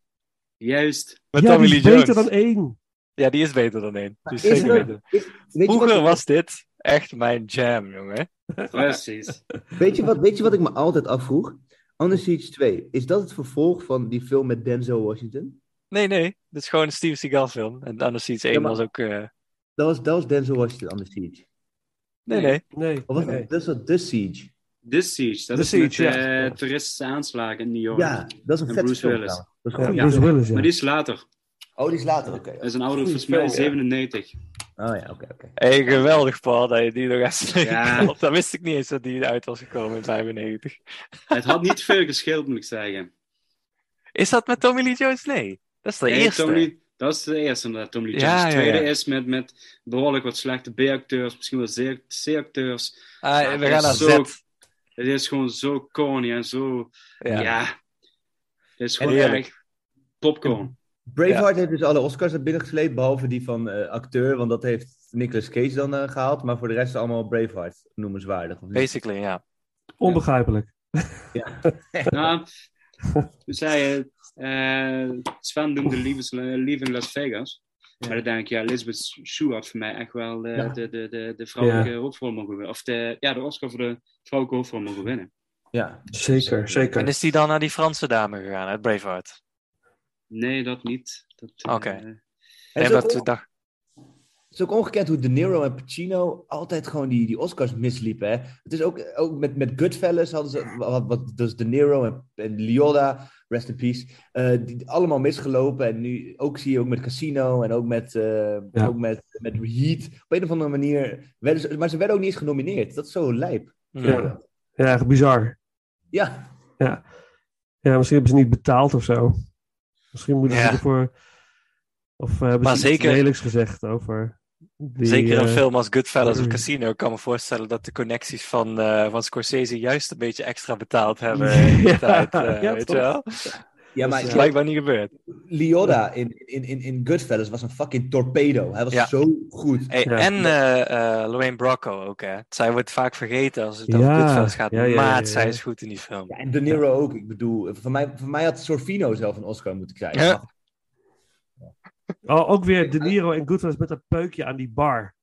Juist. Met ja, Tommy die Lee is Jones. beter dan één. Ja, die is beter dan één. Die is Is zeker er- beter. is- Vroeger wat, was dit echt mijn jam, jongen. Precies. weet, je wat, weet je wat ik me altijd afvroeg? Under Siege 2, is dat het vervolg van die film met Denzel Washington? Nee, nee. Dit is gewoon een Steve Seagal film. En Under Siege 1 Ja, maar- was ook... eh, Dat was, dat was Denzel Washington, Under Siege. Nee, Nee. nee. Nee. Of was nee. dat, wat The Siege? This Siege. Dat The is Siege, met ja. eh, toeristische aanslagen in New York. Ja, dat is een En vet Bruce film Willis. trouwens. Dat is. Ja. Bruce Willis, ja. Maar die is later. Oh, die is later, oké. Dat is een oude, volgens mij film, ja. 97. Oh ja, oké, oké. Hey, geweldig, Paul, dat je die nog even Ja. Dat wist ik niet eens dat die uit was gekomen in 95. Het had niet veel gescheeld, moet ik zeggen. Is dat met Tommy Lee Jones? Nee. Dat is de Nee, eerste. Tommy- dat is de eerste, inderdaad, Tommy Lee Jones. ja, De tweede ja. is met, met behoorlijk wat slechte B-acteurs, misschien wel C-acteurs. Ah, we het gaan naar is zo- Z. Het is gewoon zo corny en zo... Ja. Ja. Het is gewoon echt popcorn. Braveheart heeft dus alle Oscars naar binnen gesleept, behalve die van eh, acteur, want dat heeft Nicolas Cage dan eh, gehaald. Maar voor de rest allemaal Braveheart noemenswaardig. Basically, ja. Onbegrijpelijk. Nou, we zeiden, eh, Sven noemde Lief in Las Vegas. Maar dan denk ik, ja, Elizabeth Shue had voor mij echt wel de, Ja. de, de, de, de vrouwelijke hoofdrol mogen winnen. Of de, ja, de Oscar voor de vrouwelijke hoofdrol mogen winnen. Ja. Zeker, zeker. En is die dan naar die Franse dame gegaan uit Braveheart? Nee, dat niet. Dat, eh, Oké. En toen dacht het is ook ongekend hoe De Niro en Pacino altijd gewoon die, die Oscars misliepen. Hè? Het is ook, ook met, met Goodfellas hadden ze, wat, wat, dus De Niro en, en Liotta, rest in peace, eh, die allemaal misgelopen. En nu ook zie je ook met Casino en ook met, eh, Ja. ook met, met Heat. Op een of andere manier, werden ze, maar ze werden ook niet eens genomineerd. Dat is zo lijp. Ja. Ja, echt bizar. Ja, Ja, misschien hebben ze niet betaald of zo. Misschien moeten ze Ja. ervoor... Of eh, hebben Maar ze iets zeker- lelijks gezegd over... Die, Zeker een eh, film als Goodfellas of mm. Casino. Ik kan me voorstellen dat de connecties van, eh, van Scorsese juist een beetje extra betaald hebben in die Ja, tijd. eh, ja, weet je wel? Ja, Dat maar is blijkbaar niet gebeurd. Liotta in, in, in, in Goodfellas was een fucking torpedo. Hij was Ja. zo goed. Hey, Ja. En eh eh Lorraine Bracco ook, hè. Zij wordt vaak vergeten als het Ja, over Goodfellas gaat. ja, ja, maar ja, ja. zij is goed in die film. Ja, en De Niro ook. Ik bedoel, voor mij, voor mij had Sorvino zelf een Oscar moeten krijgen. Oh, ook weer De Niro en Goodfellas met dat peukje aan die bar.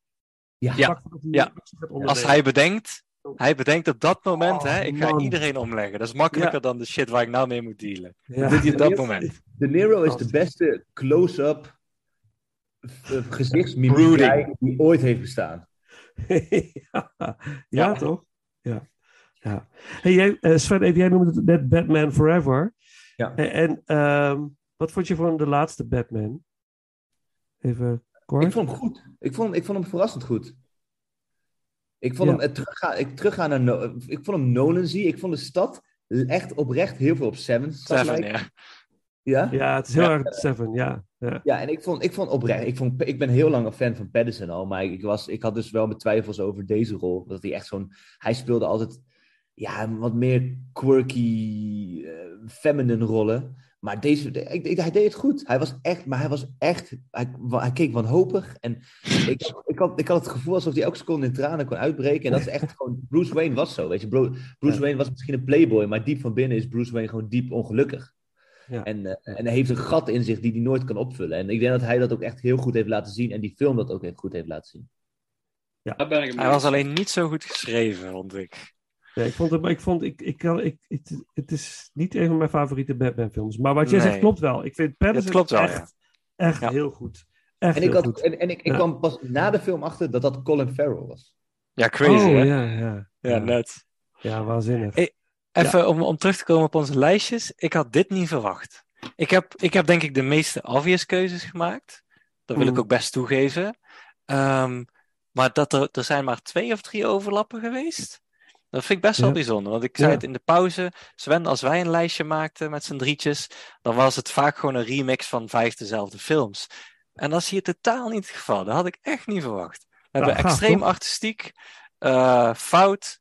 Ja. Ja. Als hij bedenkt, hij bedenkt op dat moment, Oh, hè, ik ga man. iedereen omleggen. Dat is makkelijker dan de shit waar ik nou mee moet dealen. Ja. Dat doet hij op dat moment. De Niro is de beste close-up eh, gezichtsmimicry die ooit heeft bestaan. ja. ja, Ja. toch? Ja. ja. Hey, jij, eh, Sven, even, jij noemde het net Batman Forever. Ja. En, en, ehm, wat vond je van de laatste Batman? Even kort. Ik vond hem goed. Ik vond, ik vond hem verrassend goed. Ik vond Ja. hem, het teruggaan, ik, teruggaan naar, No- ik vond hem Nolan zie. Ik vond de stad echt oprecht heel veel op Seven. Seven, ja. Ja? Ja, het is heel Ja. erg Seven, ja. ja. Ja, en ik vond, ik vond oprecht, ik, vond, ik ben heel lang een fan van Pattinson al, maar ik, was, ik had dus wel mijn twijfels over deze rol. Dat hij echt zo'n, hij speelde altijd ja, wat meer quirky, eh, feminine rollen. Maar deze, de- ik, ik- hij deed het goed. Hij was echt, maar hij was echt, hij, hij keek wanhopig. En ik, ik, had, ik had het gevoel alsof hij elke seconde in tranen kon uitbreken. En dat is echt gewoon, Bruce Wayne was zo, weet je. Bru- Bruce Ja. Wayne was misschien een playboy, maar diep van binnen is Bruce Wayne gewoon diep ongelukkig. Ja. En, eh, en hij heeft een gat in zich die hij nooit kan opvullen. En ik denk dat hij dat ook echt heel goed heeft laten zien. En die film dat ook echt goed heeft laten zien. Daar ben ik het Hij was alleen niet zo goed geschreven, vond ik. Ja, ik vond het, ik vond, ik, ik kan, ik, het, het is niet een van mijn favoriete Batman films. Maar wat jij Nee. zegt klopt wel. Ik vind Pattinson klopt wel, echt, echt Ja. heel goed. Echt En ik, had, goed. en, en ik, ik Ja. kwam pas na de film achter dat dat Colin Farrell was. Ja, crazy, oh, hè? ja, ja. Ja, ja. net. Ja, waanzinnig. Hey, Even om, om terug te komen op onze lijstjes. Ik had dit niet verwacht. Ik heb, ik heb denk ik de meeste obvious keuzes gemaakt. Dat wil ik Mm. ook best toegeven. Ehm, maar dat er, er zijn maar twee of drie overlappen geweest. Dat vind ik best wel Ja. bijzonder. Want ik zei Ja. het in de pauze. Sven, als wij een lijstje maakten met z'n drietjes. Dan was het vaak gewoon een remix van vijf dezelfde films. En dat is hier totaal niet het geval. Dat had ik echt niet verwacht. We hebben gaaf, extreem toch? artistiek, eh, fout,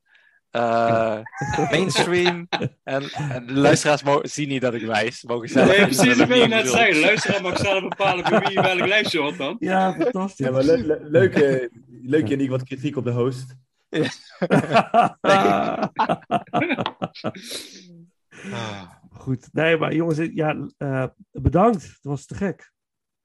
eh, mainstream. En, en de luisteraars mogen, zien niet dat ik wijs. Mogen zelf Nee, precies, dat wil wie net zeggen. Luisteraar mag zelf bepalen bij wie welk lijstje hoort dan. Ja, fantastisch. Ja, maar le- le- leuk, eh, leuk Yannick, wat kritiek op de host. Goed. Nee, maar jongens, ja, eh, bedankt. Het was te gek.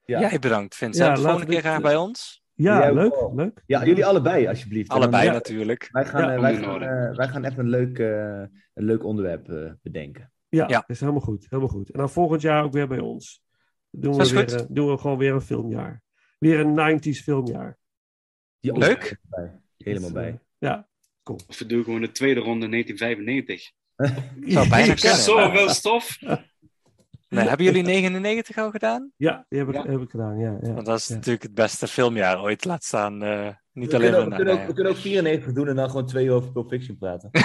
Ja. Jij bedankt, Vincent. Ja, Volgende laten we keer graag bij ons. Ja, Jij leuk, wel. leuk. Ja, jullie allebei, alsjeblieft. Allebei dan- natuurlijk. Wij gaan, Ja, eh, wij, gaan, eh, wij gaan even een leuk, eh, een leuk onderwerp eh, bedenken. Ja, Ja. is helemaal goed, helemaal goed. En dan volgend jaar ook weer bij ons. Doen Dat we, weer, een- doen we gewoon weer een filmjaar. Weer een 90s filmjaar. Die Leuk. Helemaal eh, bij. Ja. Of we doen gewoon de tweede ronde 1995. Zou bijna kunnen. zoveel stof. Nee, hebben jullie 99 al gedaan? Ja, die heb ik, Ja. heb ik gedaan. Ja, ja. Want dat is Ja. natuurlijk het beste filmjaar ooit. Laat staan, eh, niet We alleen kunnen, we, kunnen ook, we kunnen ook 94 doen en dan gewoon twee uur over Pulp Fiction praten.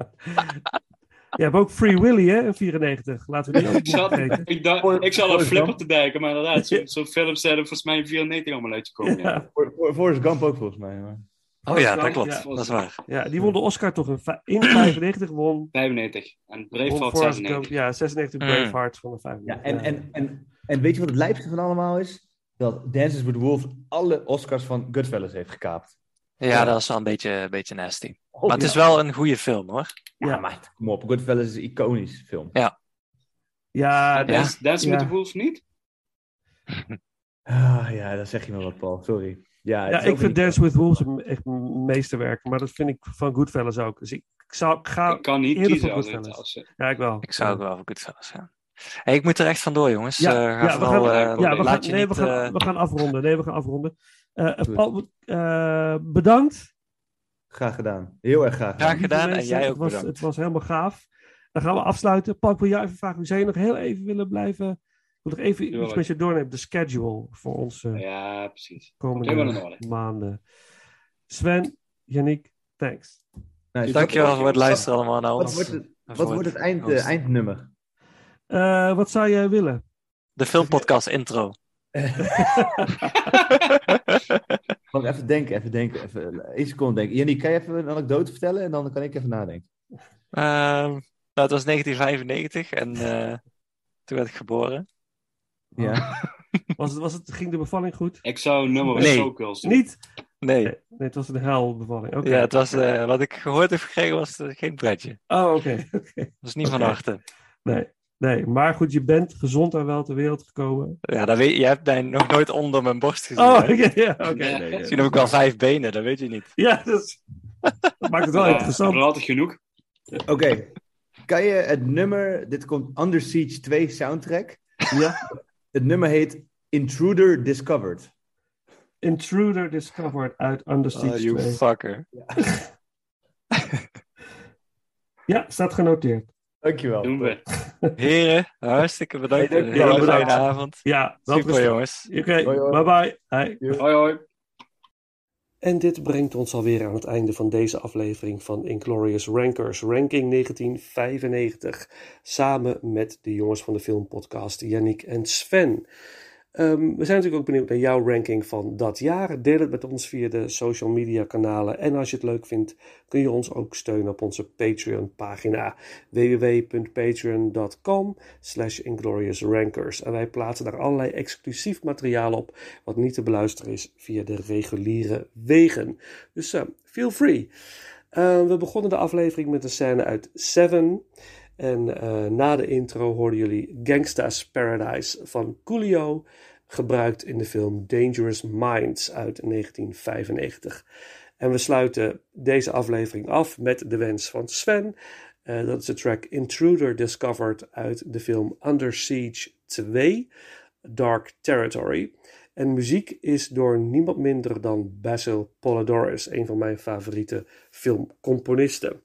Je hebt ook Free Willy, hè, in 94. Laten we die ook Ik vergeten. ik, dacht, ik zal de flipper te denken, maar inderdaad, zo'n zo films zijn er volgens mij in 94 allemaal uitgekomen. Ja. Ja, Voor, voor, Forrest Gump ook volgens mij. Maar... Oh ja, dat Ja. klopt. Dat is waar. ja, die won de Oscar toch in, in 95 won, 95. En Braveheart Forrest 96. Gump. Ja, 96 Mm. Braveheart van de 95. Ja, en, en, en, en weet je wat het lijpste van allemaal is? Dat Dances with Wolves alle Oscars van Goodfellas heeft gekaapt. Ja, dat is wel een beetje, een beetje nasty. Oh, Maar het is wel een goede film hoor. Ja, Ja. maar kom op. Goodfellas is een iconisch film. Ja, Ja. Dance, with the Wolves niet? Ah, ja, dat zeg je me wat, Paul. Sorry. Ja, ik vind Dance with Wolves een echt meesterwerk. Maar dat vind ik van Goodfellas ook. Dus ik, ik zou, ik ga... ik kan niet eerder kiezen voor. Goodfellas. Als, Ja, ik wel. Ik zou ook wel voor Goodfellas gaan. Hey, ik moet er echt vandoor jongens. Ja, Eh, we vooral, gaan, eh, ja, we gaan, je nee, niet... we, gaan, we gaan afronden. Nee, we gaan afronden. Eh. Paul, eh, bedankt. Graag gedaan. Heel erg graag gedaan. Graag gedaan en Mensen, jij het ook was, bedankt. Het was helemaal gaaf. Dan gaan we afsluiten. Paul, ik wil jou even vragen. Zou je nog heel even willen blijven? Ik wil nog even iets met je doornemen. De schedule voor onze Ja, precies. komende maanden. Sven, Yannick, thanks. Nice. Dankjewel Wat- voor het wat- luisteren allemaal naar Wat ons. wordt het, wat wordt het eind, eindnummer? Eh, wat zou jij willen? De filmpodcast intro. Even denken, even denken. Even, één seconde denken. Jannie, kan je even een anekdote vertellen? En dan kan ik even nadenken. Ehm, Nou, het was 1995 en eh, toen werd ik geboren. Ja. Was het, was het, ging de bevalling goed? Ik zou nummer Nee. Doen. Niet? Nee, Nee, het was een helbevalling. Oké. ja, het was, eh, wat ik gehoord heb gekregen was eh, geen pretje. Oh, oké. oké. Dat was niet van harte. Nee. Nee, maar goed, je bent gezond en wel ter wereld gekomen. Ja, dat weet, je hebt mij nog nooit onder mijn borst gezien. Oh, oké. ja, nee, Misschien heb ik wel vijf benen, dat weet je niet. Ja, dus, dat maakt het wel Ja, interessant. dat is altijd genoeg. Oké. Kan je het nummer... Dit komt Under Siege 2 soundtrack. Ja. Het nummer heet Intruder Discovered. Intruder Discovered uit Under Siege Oh, you 2. fucker. Ja, staat genoteerd. Dankjewel. Doen we. Heren, hartstikke bedankt. Hey, Een dank- hele ja, fijne avond. Ja, Super jongens. Oké, bye bye. Hoi hoi. En dit brengt ons alweer aan het einde van deze aflevering van Inglorious Rankers, ranking 1995, samen met de jongens van de filmpodcast Yannick en Sven. Ehm, we zijn natuurlijk ook benieuwd naar jouw ranking van dat jaar. Deel het met ons via de social media kanalen. En als je het leuk vindt, kun je ons ook steunen op onze Patreon pagina www.patreon.com slash ingloriousrankers. En wij plaatsen daar allerlei exclusief materiaal op wat niet te beluisteren is via de reguliere wegen. Dus eh, feel free. Eh, we begonnen de aflevering met een scène uit Seven. En eh, na de intro hoorden jullie Gangsta's Paradise van Coolio, gebruikt in de film Dangerous Minds uit 1995. En we sluiten deze aflevering af met de wens van Sven. Eh, dat is de track Intruder Discovered uit de film Under Siege 2, Dark Territory. En muziek is door niemand minder dan Basil Polidorus, een van mijn favoriete filmcomponisten.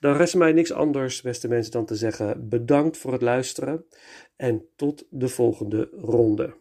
Dan rest mij niks anders, beste mensen, dan te zeggen bedankt voor het luisteren en tot de volgende ronde.